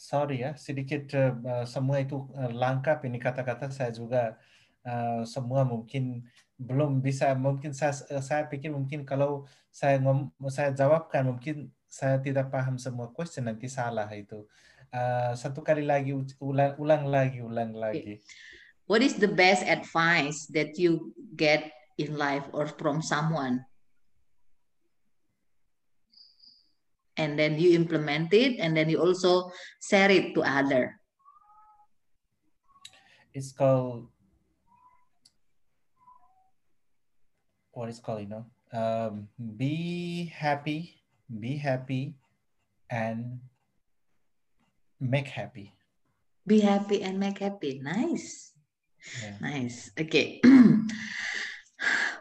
sorry ya, sedikit uh, semua itu uh, lengkap ini kata-kata saya juga uh, semua mungkin belum bisa mungkin saya saya pikir mungkin kalau saya ngom, saya jawabkan mungkin saya tidak paham semua question nanti salah itu. Uh, satu kali lagi ulang ulang lagi ulang lagi. What is the best advice that you get in life or from someone? And then you implement it and then you also share it to other. It's called what is called, you know, um, be happy, be happy and make happy. Be happy and make happy. Nice. Yeah. Nice. Okay.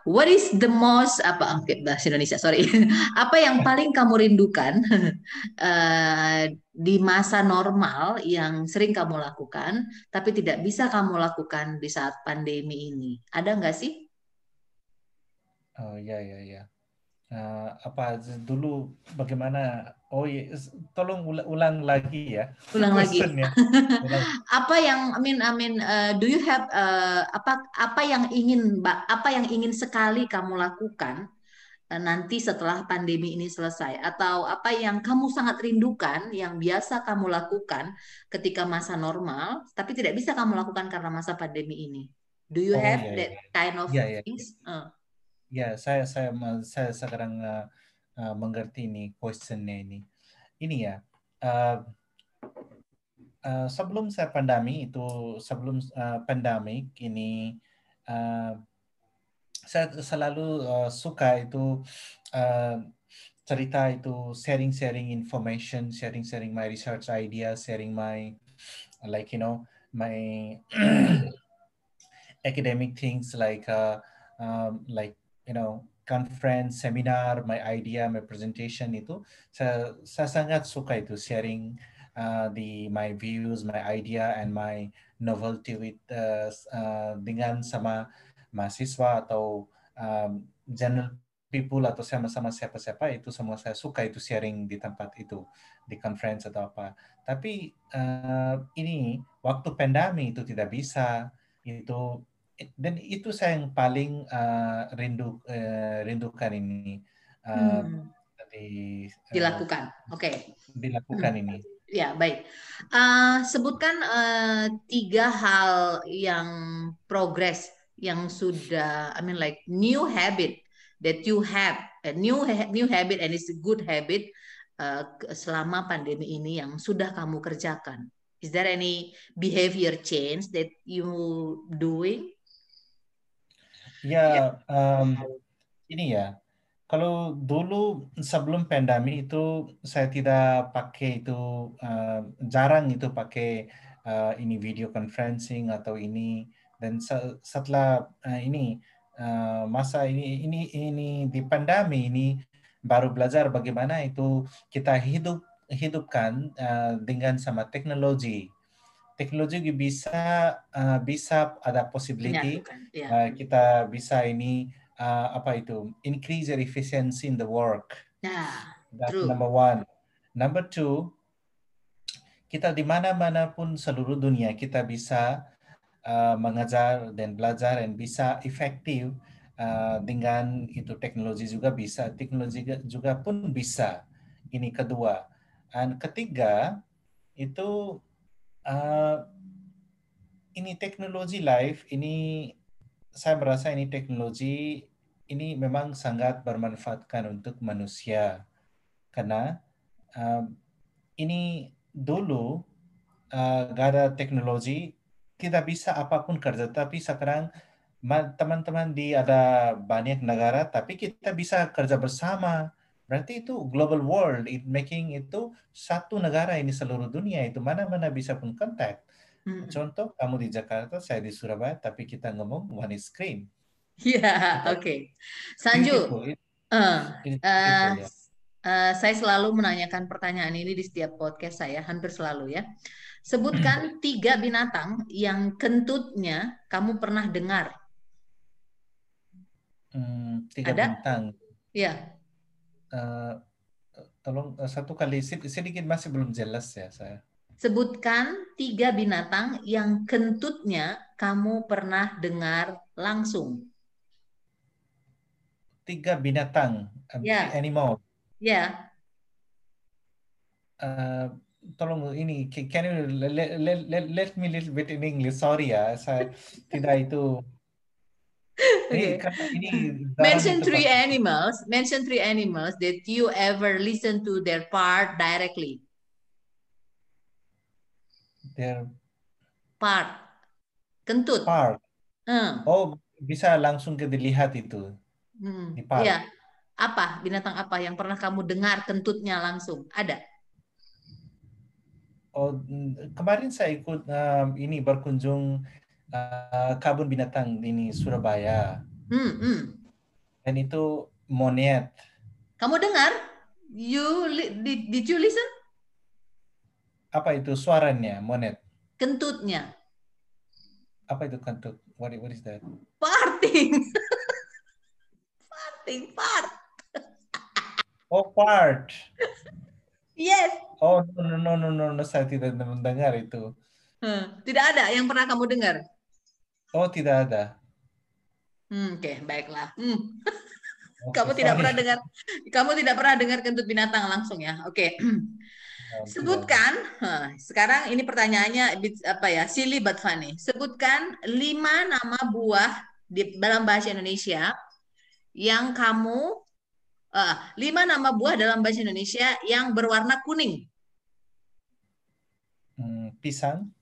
What is the most apa bahasa Indonesia sorry. Apa yang paling kamu rindukan uh, di masa normal yang sering kamu lakukan tapi tidak bisa kamu lakukan di saat pandemi ini? Ada nggak sih? Oh ya ya ya uh, apa dulu bagaimana oh ya tolong ulang, ulang lagi ya ulang lagi apa yang I mean I mean uh, do you have uh, apa apa yang ingin apa yang ingin sekali kamu lakukan uh, nanti setelah pandemi ini selesai atau apa yang kamu sangat rindukan yang biasa kamu lakukan ketika masa normal tapi tidak bisa kamu lakukan karena masa pandemi ini do you oh, have yeah, that yeah. kind of yeah, yeah. things uh. Ya, saya saya saya sekarang uh, uh, mengerti ini questionnya ini. Ini ya. Uh, uh, sebelum saya pandemi itu sebelum uh, pandemi ini uh, saya selalu uh, suka itu uh, cerita itu sharing-sharing information, sharing-sharing my research idea, sharing my like you know my academic things like uh, um, like you know conference, seminar, my idea, my presentation itu saya, saya sangat suka itu sharing uh, the my views, my idea and my novelty with uh, uh, dengan sama mahasiswa atau um, general people atau sama-sama siapa-siapa itu semua saya suka itu sharing di tempat itu di conference atau apa. Tapi uh, ini waktu pandemi itu tidak bisa itu dan itu saya yang paling uh, rindu uh, rindukan ini uh, hmm. di, uh, dilakukan. Oke. Okay. Dilakukan hmm. ini. Ya baik. Uh, sebutkan uh, tiga hal yang progress yang sudah, I mean like new habit that you have, a new new habit and it's a good habit uh, selama pandemi ini yang sudah kamu kerjakan. Is there any behavior change that you doing? Ya, um, ini ya. Kalau dulu sebelum pandemi itu saya tidak pakai itu uh, jarang itu pakai uh, ini video conferencing atau ini. Dan setelah uh, ini uh, masa ini ini ini di pandemi ini baru belajar bagaimana itu kita hidup hidupkan uh, dengan sama teknologi teknologi bisa uh, bisa ada possibility yeah. uh, kita bisa ini uh, apa itu increase your efficiency in the work. Yeah, That's true. number one. Number two, kita di mana-mana pun seluruh dunia kita bisa uh, mengajar dan belajar dan bisa efektif uh, dengan itu teknologi juga bisa teknologi juga pun bisa. Ini kedua. Dan ketiga itu uh, ini teknologi live ini saya merasa ini teknologi ini memang sangat bermanfaatkan untuk manusia. Karena uh, ini dulu uh, gak ada teknologi tidak bisa apa pun kerja tapi sekarang teman-teman di ada banyak negara tapi kita bisa kerja bersama Berarti itu global world, it making itu satu negara ini seluruh dunia itu mana-mana bisa pun kontak. Hmm. Contoh kamu di Jakarta, saya di Surabaya, tapi kita ngomong one screen. Iya, yeah, oke. Okay. Sanju, uh, uh, uh, saya selalu menanyakan pertanyaan ini di setiap podcast saya, hampir selalu ya. Sebutkan tiga binatang yang kentutnya kamu pernah dengar. Hmm, tiga Ada? bintang. Iya uh, tolong uh, satu kali sedikit masih belum jelas ya saya. Sebutkan tiga binatang yang kentutnya kamu pernah dengar langsung. Tiga binatang, yeah. animal. Ya. Yeah. Uh, tolong ini, can you let, let, let, let me little bit in English? Sorry ya, saya tidak itu okay. mention three animals. Mention three animals that you ever listen to their part directly. Their part. Kentut. Part. Uh. Oh, bisa langsung ke dilihat itu. Hmm. Di part. Iya. Apa binatang apa yang pernah kamu dengar kentutnya langsung? Ada? Oh, kemarin saya ikut um, ini berkunjung uh, Kabun Binatang ini Surabaya. Hmm, hmm. Dan itu monyet. Kamu dengar? You did, did you listen? Apa itu suaranya monyet? Kentutnya. Apa itu kentut? What, what is that? Farting. Farting, fart. Oh, part. Yes. Oh, no, no, no, no, no, saya tidak mendengar itu. Hmm, Tidak ada yang pernah kamu dengar. Oh, tidak ada. Hmm, Oke, baiklah. Hmm. Oke, Kamu tidak sorry. pernah dengar, kamu tidak pernah dengar kentut binatang langsung ya. Oke. Oh, tidak. Sebutkan, sekarang ini pertanyaannya apa ya, silly but funny. Sebutkan lima nama buah di dalam bahasa Indonesia yang kamu, eh, lima nama buah dalam bahasa Indonesia yang berwarna kuning. Hmm, pisang,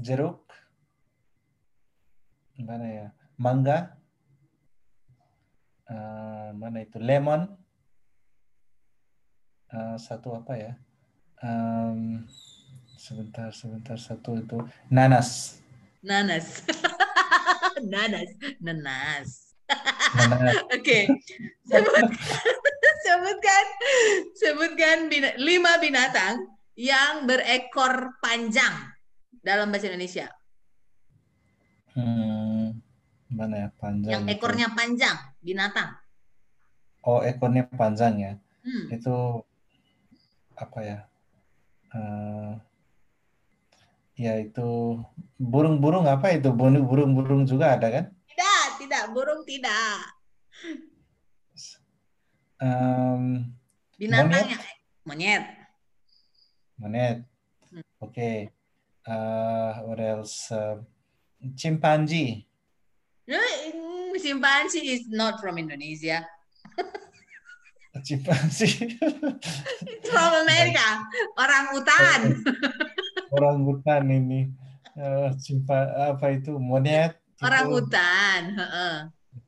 jeruk, mana ya? Mangga, Eh, mana itu? Lemon, Eh, satu apa ya? Em, sebentar, sebentar, satu itu nanas, Nanas. Nanas. Nanas. Oke. Sebut- sebutkan sebutkan bina- lima binatang yang berekor panjang dalam bahasa Indonesia. Hmm, mana ya panjang Yang itu? ekornya panjang, binatang. Oh, ekornya panjang ya. Hmm. Itu apa ya? Eh, ya itu burung-burung apa itu? Burung- Burung-burung juga ada kan? Tidak, tidak, burung tidak. Em, Binatang Monyet? monyet. Monet. Hmm. Okay. Uh, what else? Uh, chimpanzee. Chimpanzee is not from Indonesia. Chimpanzee. It's from America. Orang hutan. Orang hutan ini. Uh, chimpa apa itu? Monet. Orang hutan.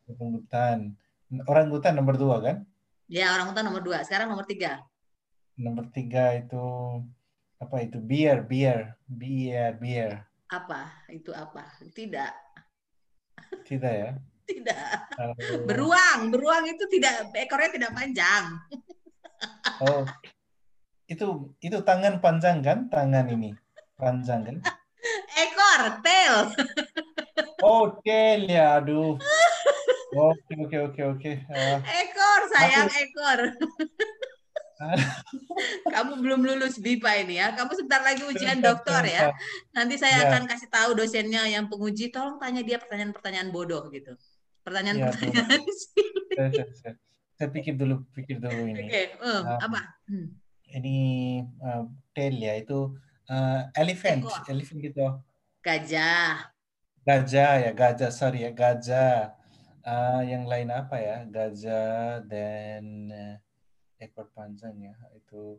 orang hutan. Orang hutan nomor dua kan? Ya, orang hutan nomor dua. Sekarang nomor tiga. Nomor tiga itu apa itu? Bear, bear, bear, bear. Apa? Itu apa? Tidak. Tidak ya? Tidak. Kalau- Beruang. Beruang itu tidak, ekornya tidak panjang. Oh, itu itu tangan panjang kan? Tangan ini panjang kan? Ekor, tail. Oh, tail ya, aduh. Oke, oke, oke, oke. Ah, Ekor, sayang, ekor. Kamu belum lulus BIPA ini ya. Kamu sebentar lagi ujian doktor ya. Nanti saya Ya. akan kasih tahu dosennya yang penguji, tolong tanya dia pertanyaan-pertanyaan bodoh gitu. Pertanyaan-pertanyaan. Saya, saya, saya, saya pikir dulu, pikir dulu Oke, ini. eh, apa? Hmm. Ini uh, tail ya, itu uh, elephant, Ekor. elephant gitu. Gajah. Gajah ya, gajah, sorry ya, gajah. Ah, yang lain apa ya? Gajah dan eh, ekor panjang ya, itu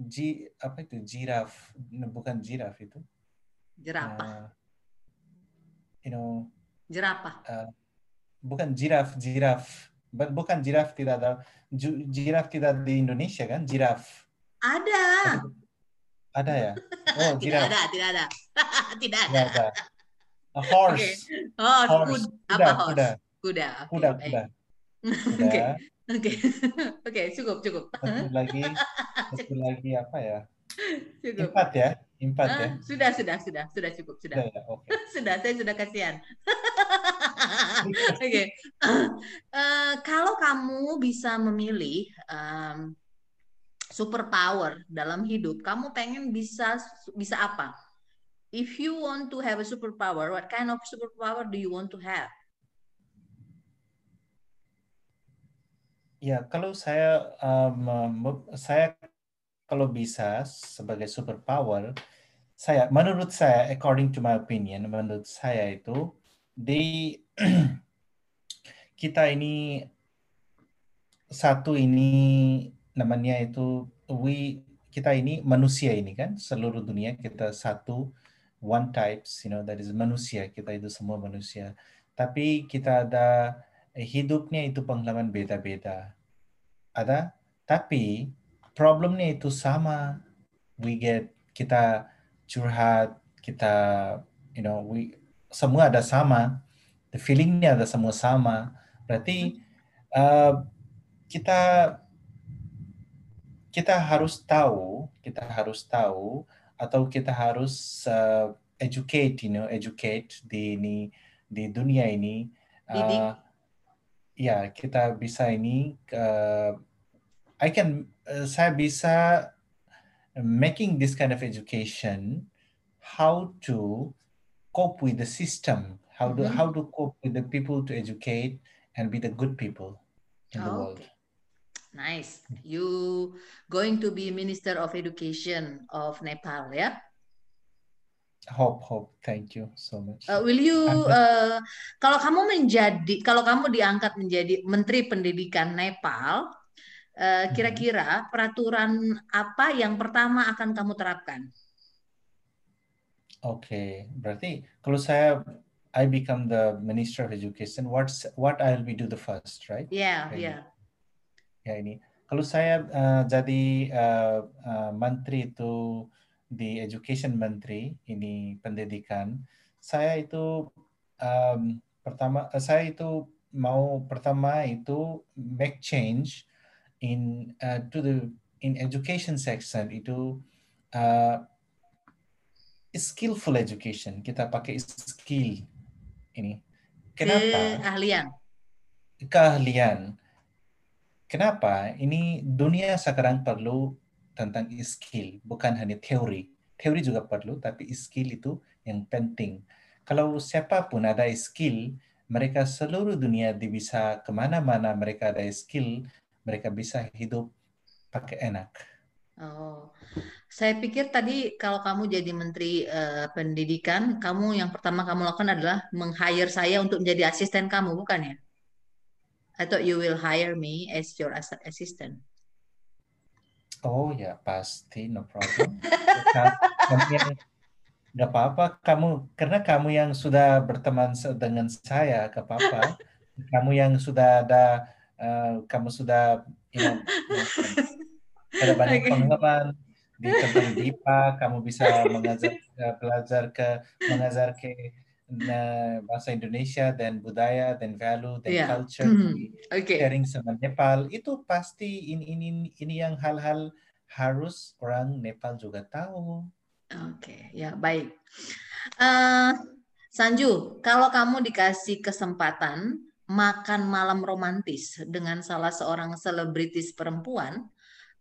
ji apa itu jiraf, bukan jiraf itu. Jerapah. Ah, you know, Jerapah. bukan jiraf, jiraf. Bu- Bukan jiraf tidak ada. Jiraf tidak di Indonesia kan? Jiraf. Ada. Ada ya? Oh, Tidak jiraf. ada, tidak ada. tidak ada. Tidak ada. A horse. Oh, Horse. kud- Kuda, apa horse? kuda, Kuda. Oke, kuda, baik. kuda. Oke, oke. Oke, cukup, cukup. Satu lagi, satu lagi apa ya? Cukup. Empat ya? Empat ya? Ah, sudah, sudah, sudah, sudah cukup, sudah. Sudah ya, oke. Sudah, saya sudah kasihan. Oke. Eh, kalau kamu bisa memilih em, superpower dalam hidup, kamu pengen bisa bisa apa? If you want to have a superpower, what kind of superpower do you want to have? Ya, kalau saya um, saya kalau bisa sebagai superpower, saya menurut saya, according to my opinion, menurut saya itu di kita ini satu ini namanya itu we kita ini manusia ini kan seluruh dunia kita satu one types you know that is manusia kita itu semua manusia. Tapi kita ada hidupnya itu pengalaman beda-beda. Ada tapi problemnya itu sama. We get kita curhat kita you know we semua ada sama. The feelingnya ada semua sama. Berarti uh, kita kita harus tahu kita harus tahu atau kita harus uh, educate you know educate di ini di dunia ini Didik. Ya kita bisa ini uh, I can uh, saya bisa making this kind of education how to cope with the system how to Mhm. how to cope with the people to educate and be the good people in the Oh, world okay. Nice. You going to be Minister of Education of Nepal, ya? Hope hope thank you so much Uh, will you, uh, kalau kamu menjadi, kalau kamu diangkat menjadi Menteri Pendidikan Nepal, uh, Mhm. kira-kira peraturan apa yang pertama akan kamu terapkan? Oke, berarti kalau saya I become the Minister of Education, what's what I'll be do the first, right? Ya, Kayak ya. Ya ini, kalau saya uh, jadi uh, uh, menteri itu di Education Menteri ini pendidikan, saya itu um, pertama uh, saya itu mau pertama itu make change in uh, to the in education section itu uh, skillful education kita pakai skill ini. Kenapa? Keahlian. Keahlian. Kenapa? Ini dunia sekarang perlu tentang skill, bukan hanya teori. Teori juga perlu, tapi skill itu yang penting. Kalau siapa pun ada skill, mereka seluruh dunia bisa ke mana-mana mereka ada skill, mereka bisa hidup pakai enak. Oh, saya pikir tadi kalau kamu jadi Menteri eh, Pendidikan, kamu yang pertama kamu lakukan adalah meng-hire saya untuk menjadi asisten kamu, bukan ya? I thought you will hire me as your as- assistant. Oh ya pasti, no problem. kamu yang nggak apa-apa, kamu karena kamu yang sudah berteman dengan saya, gak apa-apa. Kamu yang sudah ada, uh, kamu sudah, you know, ada banyak Oke. pengalaman di tentang DIPA, kamu bisa mengajar uh, belajar ke mengajar ke nah, bahasa Indonesia dan budaya dan value dan Iya. culture di Oke. sharing sama Nepal itu pasti ini ini ini yang hal-hal harus orang Nepal juga tahu. Oke, ya baik. Eh, Sanju, kalau kamu dikasih kesempatan makan malam romantis dengan salah seorang selebritis perempuan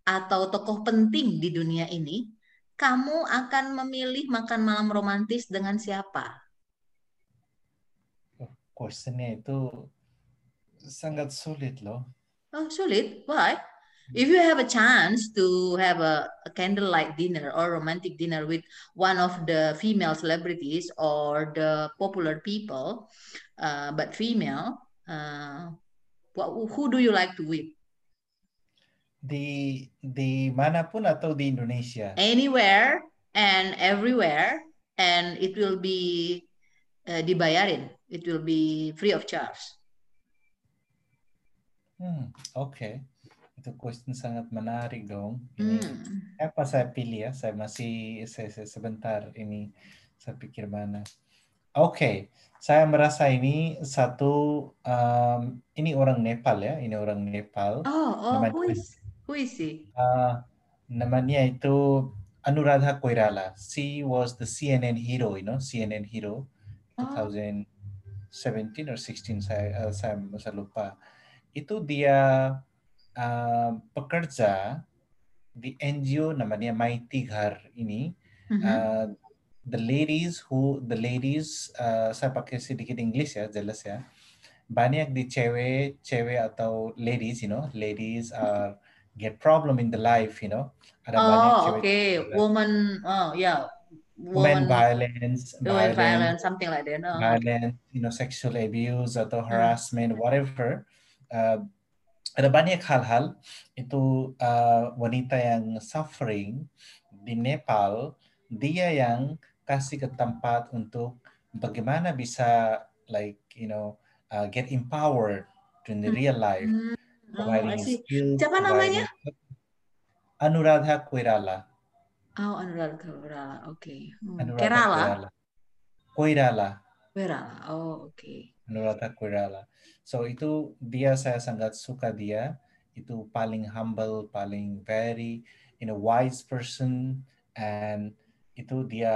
atau tokoh penting di dunia ini, kamu akan memilih makan malam romantis dengan siapa? Questionnya itu sangat sulit loh. Oh, sulit. Why? If you have a chance to have a, a candlelight dinner or romantic dinner with one of the female celebrities or the popular people, uh, but female, uh, what, who do you like to with? Di di manapun atau di Indonesia. Anywhere and everywhere, and it will be uh, dibayarin. It will be free of charge. Hmm, oke. Itu question sangat menarik dong. Ini Hmm. apa saya pilih ya? Saya masih saya, saya sebentar ini saya pikir mana. Oke, saya merasa ini satu um, ini orang Nepal ya, ini orang Nepal. Oh, oh, Namanya- who is who is he? Uh, namanya itu Anuradha Koirala. She was the CNN hero, you know, CNN hero Oh. 2017 or 16 saya uh, saya saya lupa. Itu dia uh, pekerja di NGO namanya Mighty Ghar ini. Mhm. Uh, the ladies who the ladies uh, saya pakai sedikit English ya jelas ya banyak di cewek cewek atau ladies you know ladies are get problem in the life you know ada banyak Oh, cewek okay. Woman, oh, yeah. Women violence women violence violence, something like that. Okay. violence you know sexual abuse atau harassment whatever uh, ada banyak hal-hal itu uh, wanita yang suffering di Nepal dia yang kasih ke tempat untuk bagaimana bisa like you know uh, get empowered in the real life Hmm. Oh, providing skills Siapa namanya? Anuradha Koirala Oh, Anuradha Koirala. Oke. Hmm. Anuradha Kerala. Koirala Koirala Koirala. Oh, oke. Anuradha Koirala. So itu dia saya sangat suka dia. Itu paling humble, paling very you know wise person and itu dia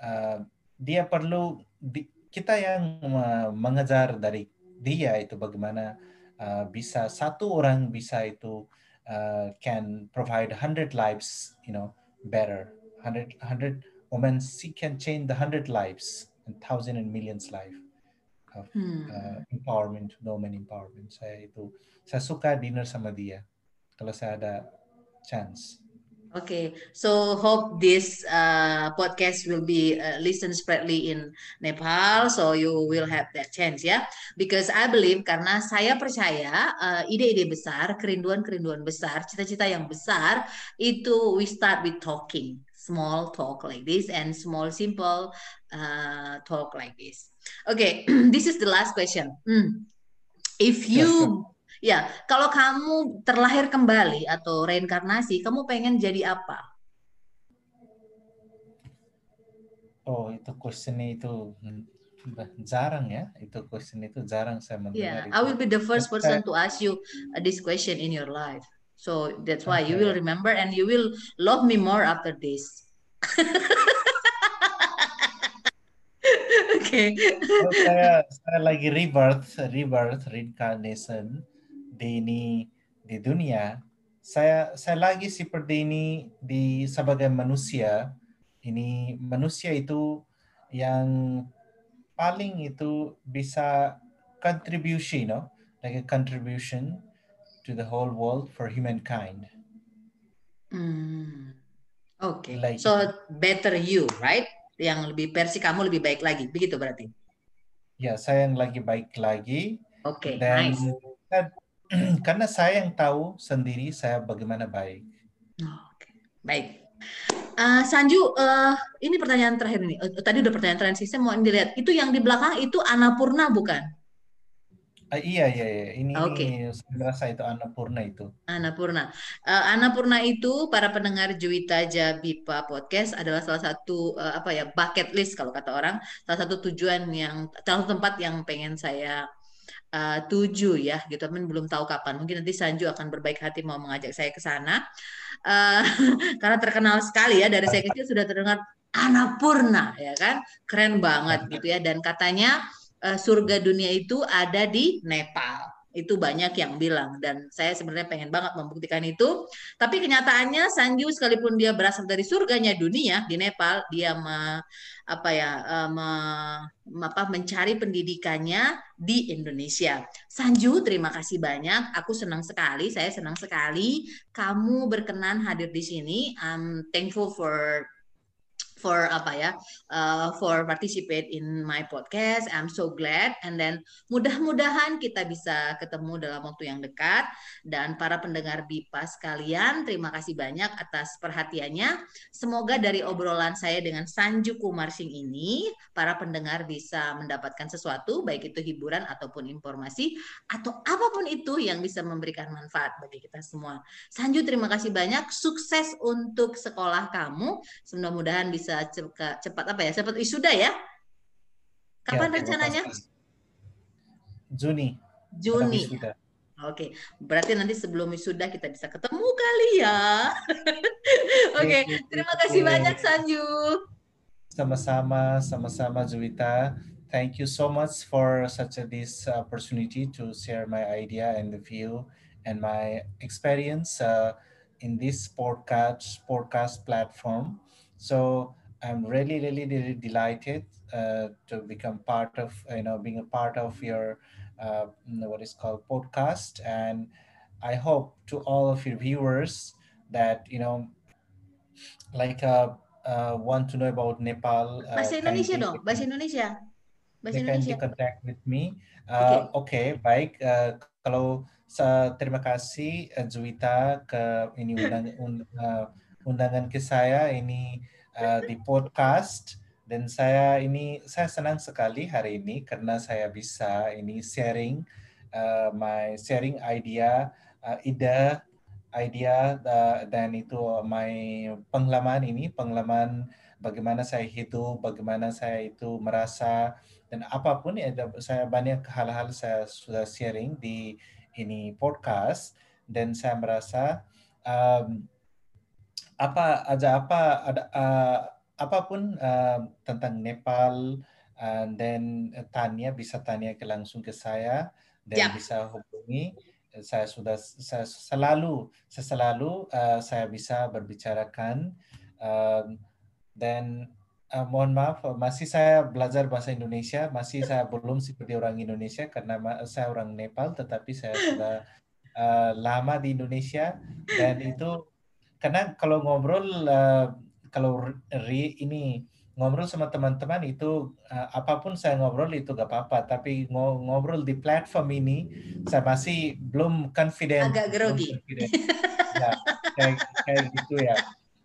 uh, dia perlu di- kita yang uh, mengajar dari dia itu bagaimana uh, bisa satu orang bisa itu uh, can provide 100 lives you know better. 100 100 women she can change the 100 lives and thousand and millions life of Hmm. uh, empowerment women empowerment. Saya itu saya suka dinner sama dia kalau saya ada chance Okay, so hope this uh, podcast will be uh, listened spreadly in Nepal, so you will have that chance ya. Because I believe karena saya percaya uh, ide-ide besar, kerinduan-kerinduan besar, cita-cita yang besar itu we start with talking, small talk like this and small simple uh, talk like this. Okay, this is the last question. Hmm. If you Ya, kalau kamu terlahir kembali atau reinkarnasi, kamu pengen jadi apa? oh itu questionnya itu jarang ya itu question itu jarang saya mendengar Yeah, itu I will be the first person to ask you uh, this question in your life. So that's why you will remember and you will love me more after this. Okay. Oh, saya saya lagi rebirth rebirth reincarnation ini di dunia saya saya lagi seperti ini di sebagai manusia ini manusia itu yang paling itu bisa contribution you know like a contribution to the whole world for humankind Hmm. Oke. Like- So better you, right? Yang lebih versi kamu lebih baik lagi, begitu berarti. ya saya yang lagi baik lagi Oke, dan nice. karena saya yang tahu sendiri saya bagaimana baik Oke, baik. Eh, Sanju, eh, ini pertanyaan terakhir nih. Eh, tadi udah pertanyaan terakhir. Saya mau dilihat. Itu yang di belakang itu Annapurna bukan? Ah, iya iya iya ini Oke. ini saya merasa itu Annapurna itu. Annapurna. Eh, Annapurna itu para pendengar Juwita Jabipa podcast adalah salah satu eh, apa ya bucket list kalau kata orang, salah satu tujuan yang salah satu tempat yang pengen saya eh, tuju ya gitu. Tapi belum tahu kapan. Mungkin nanti Sanju akan berbaik hati mau mengajak saya ke sana. Eh, karena terkenal sekali ya dari saya kecil sudah terdengar Annapurna ya kan. Keren banget gitu ya dan katanya eh, surga dunia itu ada di Nepal. Itu banyak yang bilang dan saya sebenarnya pengen banget membuktikan itu. Tapi kenyataannya Sanju sekalipun dia berasal dari surganya dunia di Nepal, dia me- apa ya me- me- apa mencari pendidikannya di Indonesia. Sanju, terima kasih banyak. Aku senang sekali, saya senang sekali kamu berkenan hadir di sini. I'm thankful for for apa ya uh, for participate in my podcast. I'm so glad and then mudah-mudahan kita bisa ketemu dalam waktu yang dekat dan para pendengar BIPA sekalian terima kasih banyak atas perhatiannya. Semoga dari obrolan saya dengan Sanju Kumarsing ini para pendengar bisa mendapatkan sesuatu baik itu hiburan ataupun informasi atau apa pun itu yang bisa memberikan manfaat bagi kita semua. Sanju terima kasih banyak. Sukses untuk sekolah kamu. Mudah-mudahan bisa cepat, cepat apa ya? Cepat wisuda ya. Kapan Ya, rencananya? Juni. Juni. Oke, berarti nanti sebelum wisuda kita bisa ketemu kali ya. Oke, terima kasih banyak Sanju. Sama-sama, sama-sama Juwita. Thank you so much for such a this opportunity to share my idea and the view and my experience uh, in this podcast podcast platform. So I'm really, really, really delighted uh, to become part of you know being a part of your uh, what is called podcast, and I hope to all of your viewers that you know like uh, uh, want to know about Nepal. Uh, Bahasa Indonesia dong, bahasa Indonesia. Bahasa they kindly Indonesia. contact with me. Uh, Oke, baik. Uh, kalau sa- terima kasih uh, Juwita ke ini undang, un- uh, undangan ke saya ini uh, di podcast. Dan saya ini saya senang sekali hari ini karena saya bisa ini sharing uh, my sharing idea uh, ide idea uh, dan itu my pengalaman ini pengalaman bagaimana saya hidup bagaimana saya itu merasa dan apa pun ya ada- saya banyak hal-hal saya sudah sharing di ini podcast. Dan saya merasa um, apa aja apa ada uh, apa pun uh, tentang Nepal uh, dan tanya bisa tanya ke langsung ke saya dan Yap. bisa hubungi. Saya sudah saya selalu saya selalu uh, saya bisa berbicarakan um, dan uh, mohon maaf masih saya belajar bahasa Indonesia masih saya belum seperti orang Indonesia karena saya orang Nepal tetapi saya sudah uh, lama di Indonesia dan itu karena kalau ngobrol uh, kalau re, ini ngobrol sama teman-teman itu uh, apa pun saya ngobrol itu gak apa-apa. Tapi ngobrol di platform ini saya masih belum confident agak grogi. ya, kayak, kayak gitu ya.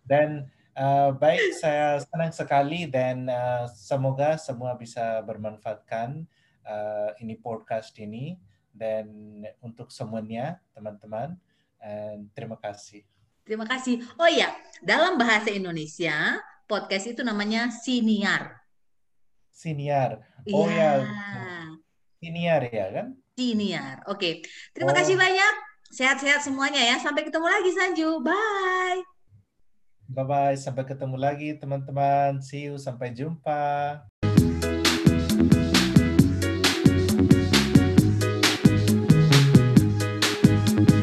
Dan uh, baik saya senang sekali dan uh, semoga semua bisa bermanfaatkan uh, ini podcast ini. Dan untuk semuanya teman-teman terima kasih terima kasih oh ya dalam bahasa Indonesia podcast itu namanya siniar. Siniar. Oh ya. ya. Siniar ya kan? Siniar. Oke. Terima oh. kasih banyak. Sehat-sehat semuanya ya. Sampai ketemu lagi Sanju. Bye. Bye bye. Sampai ketemu lagi teman-teman. See you. Sampai jumpa.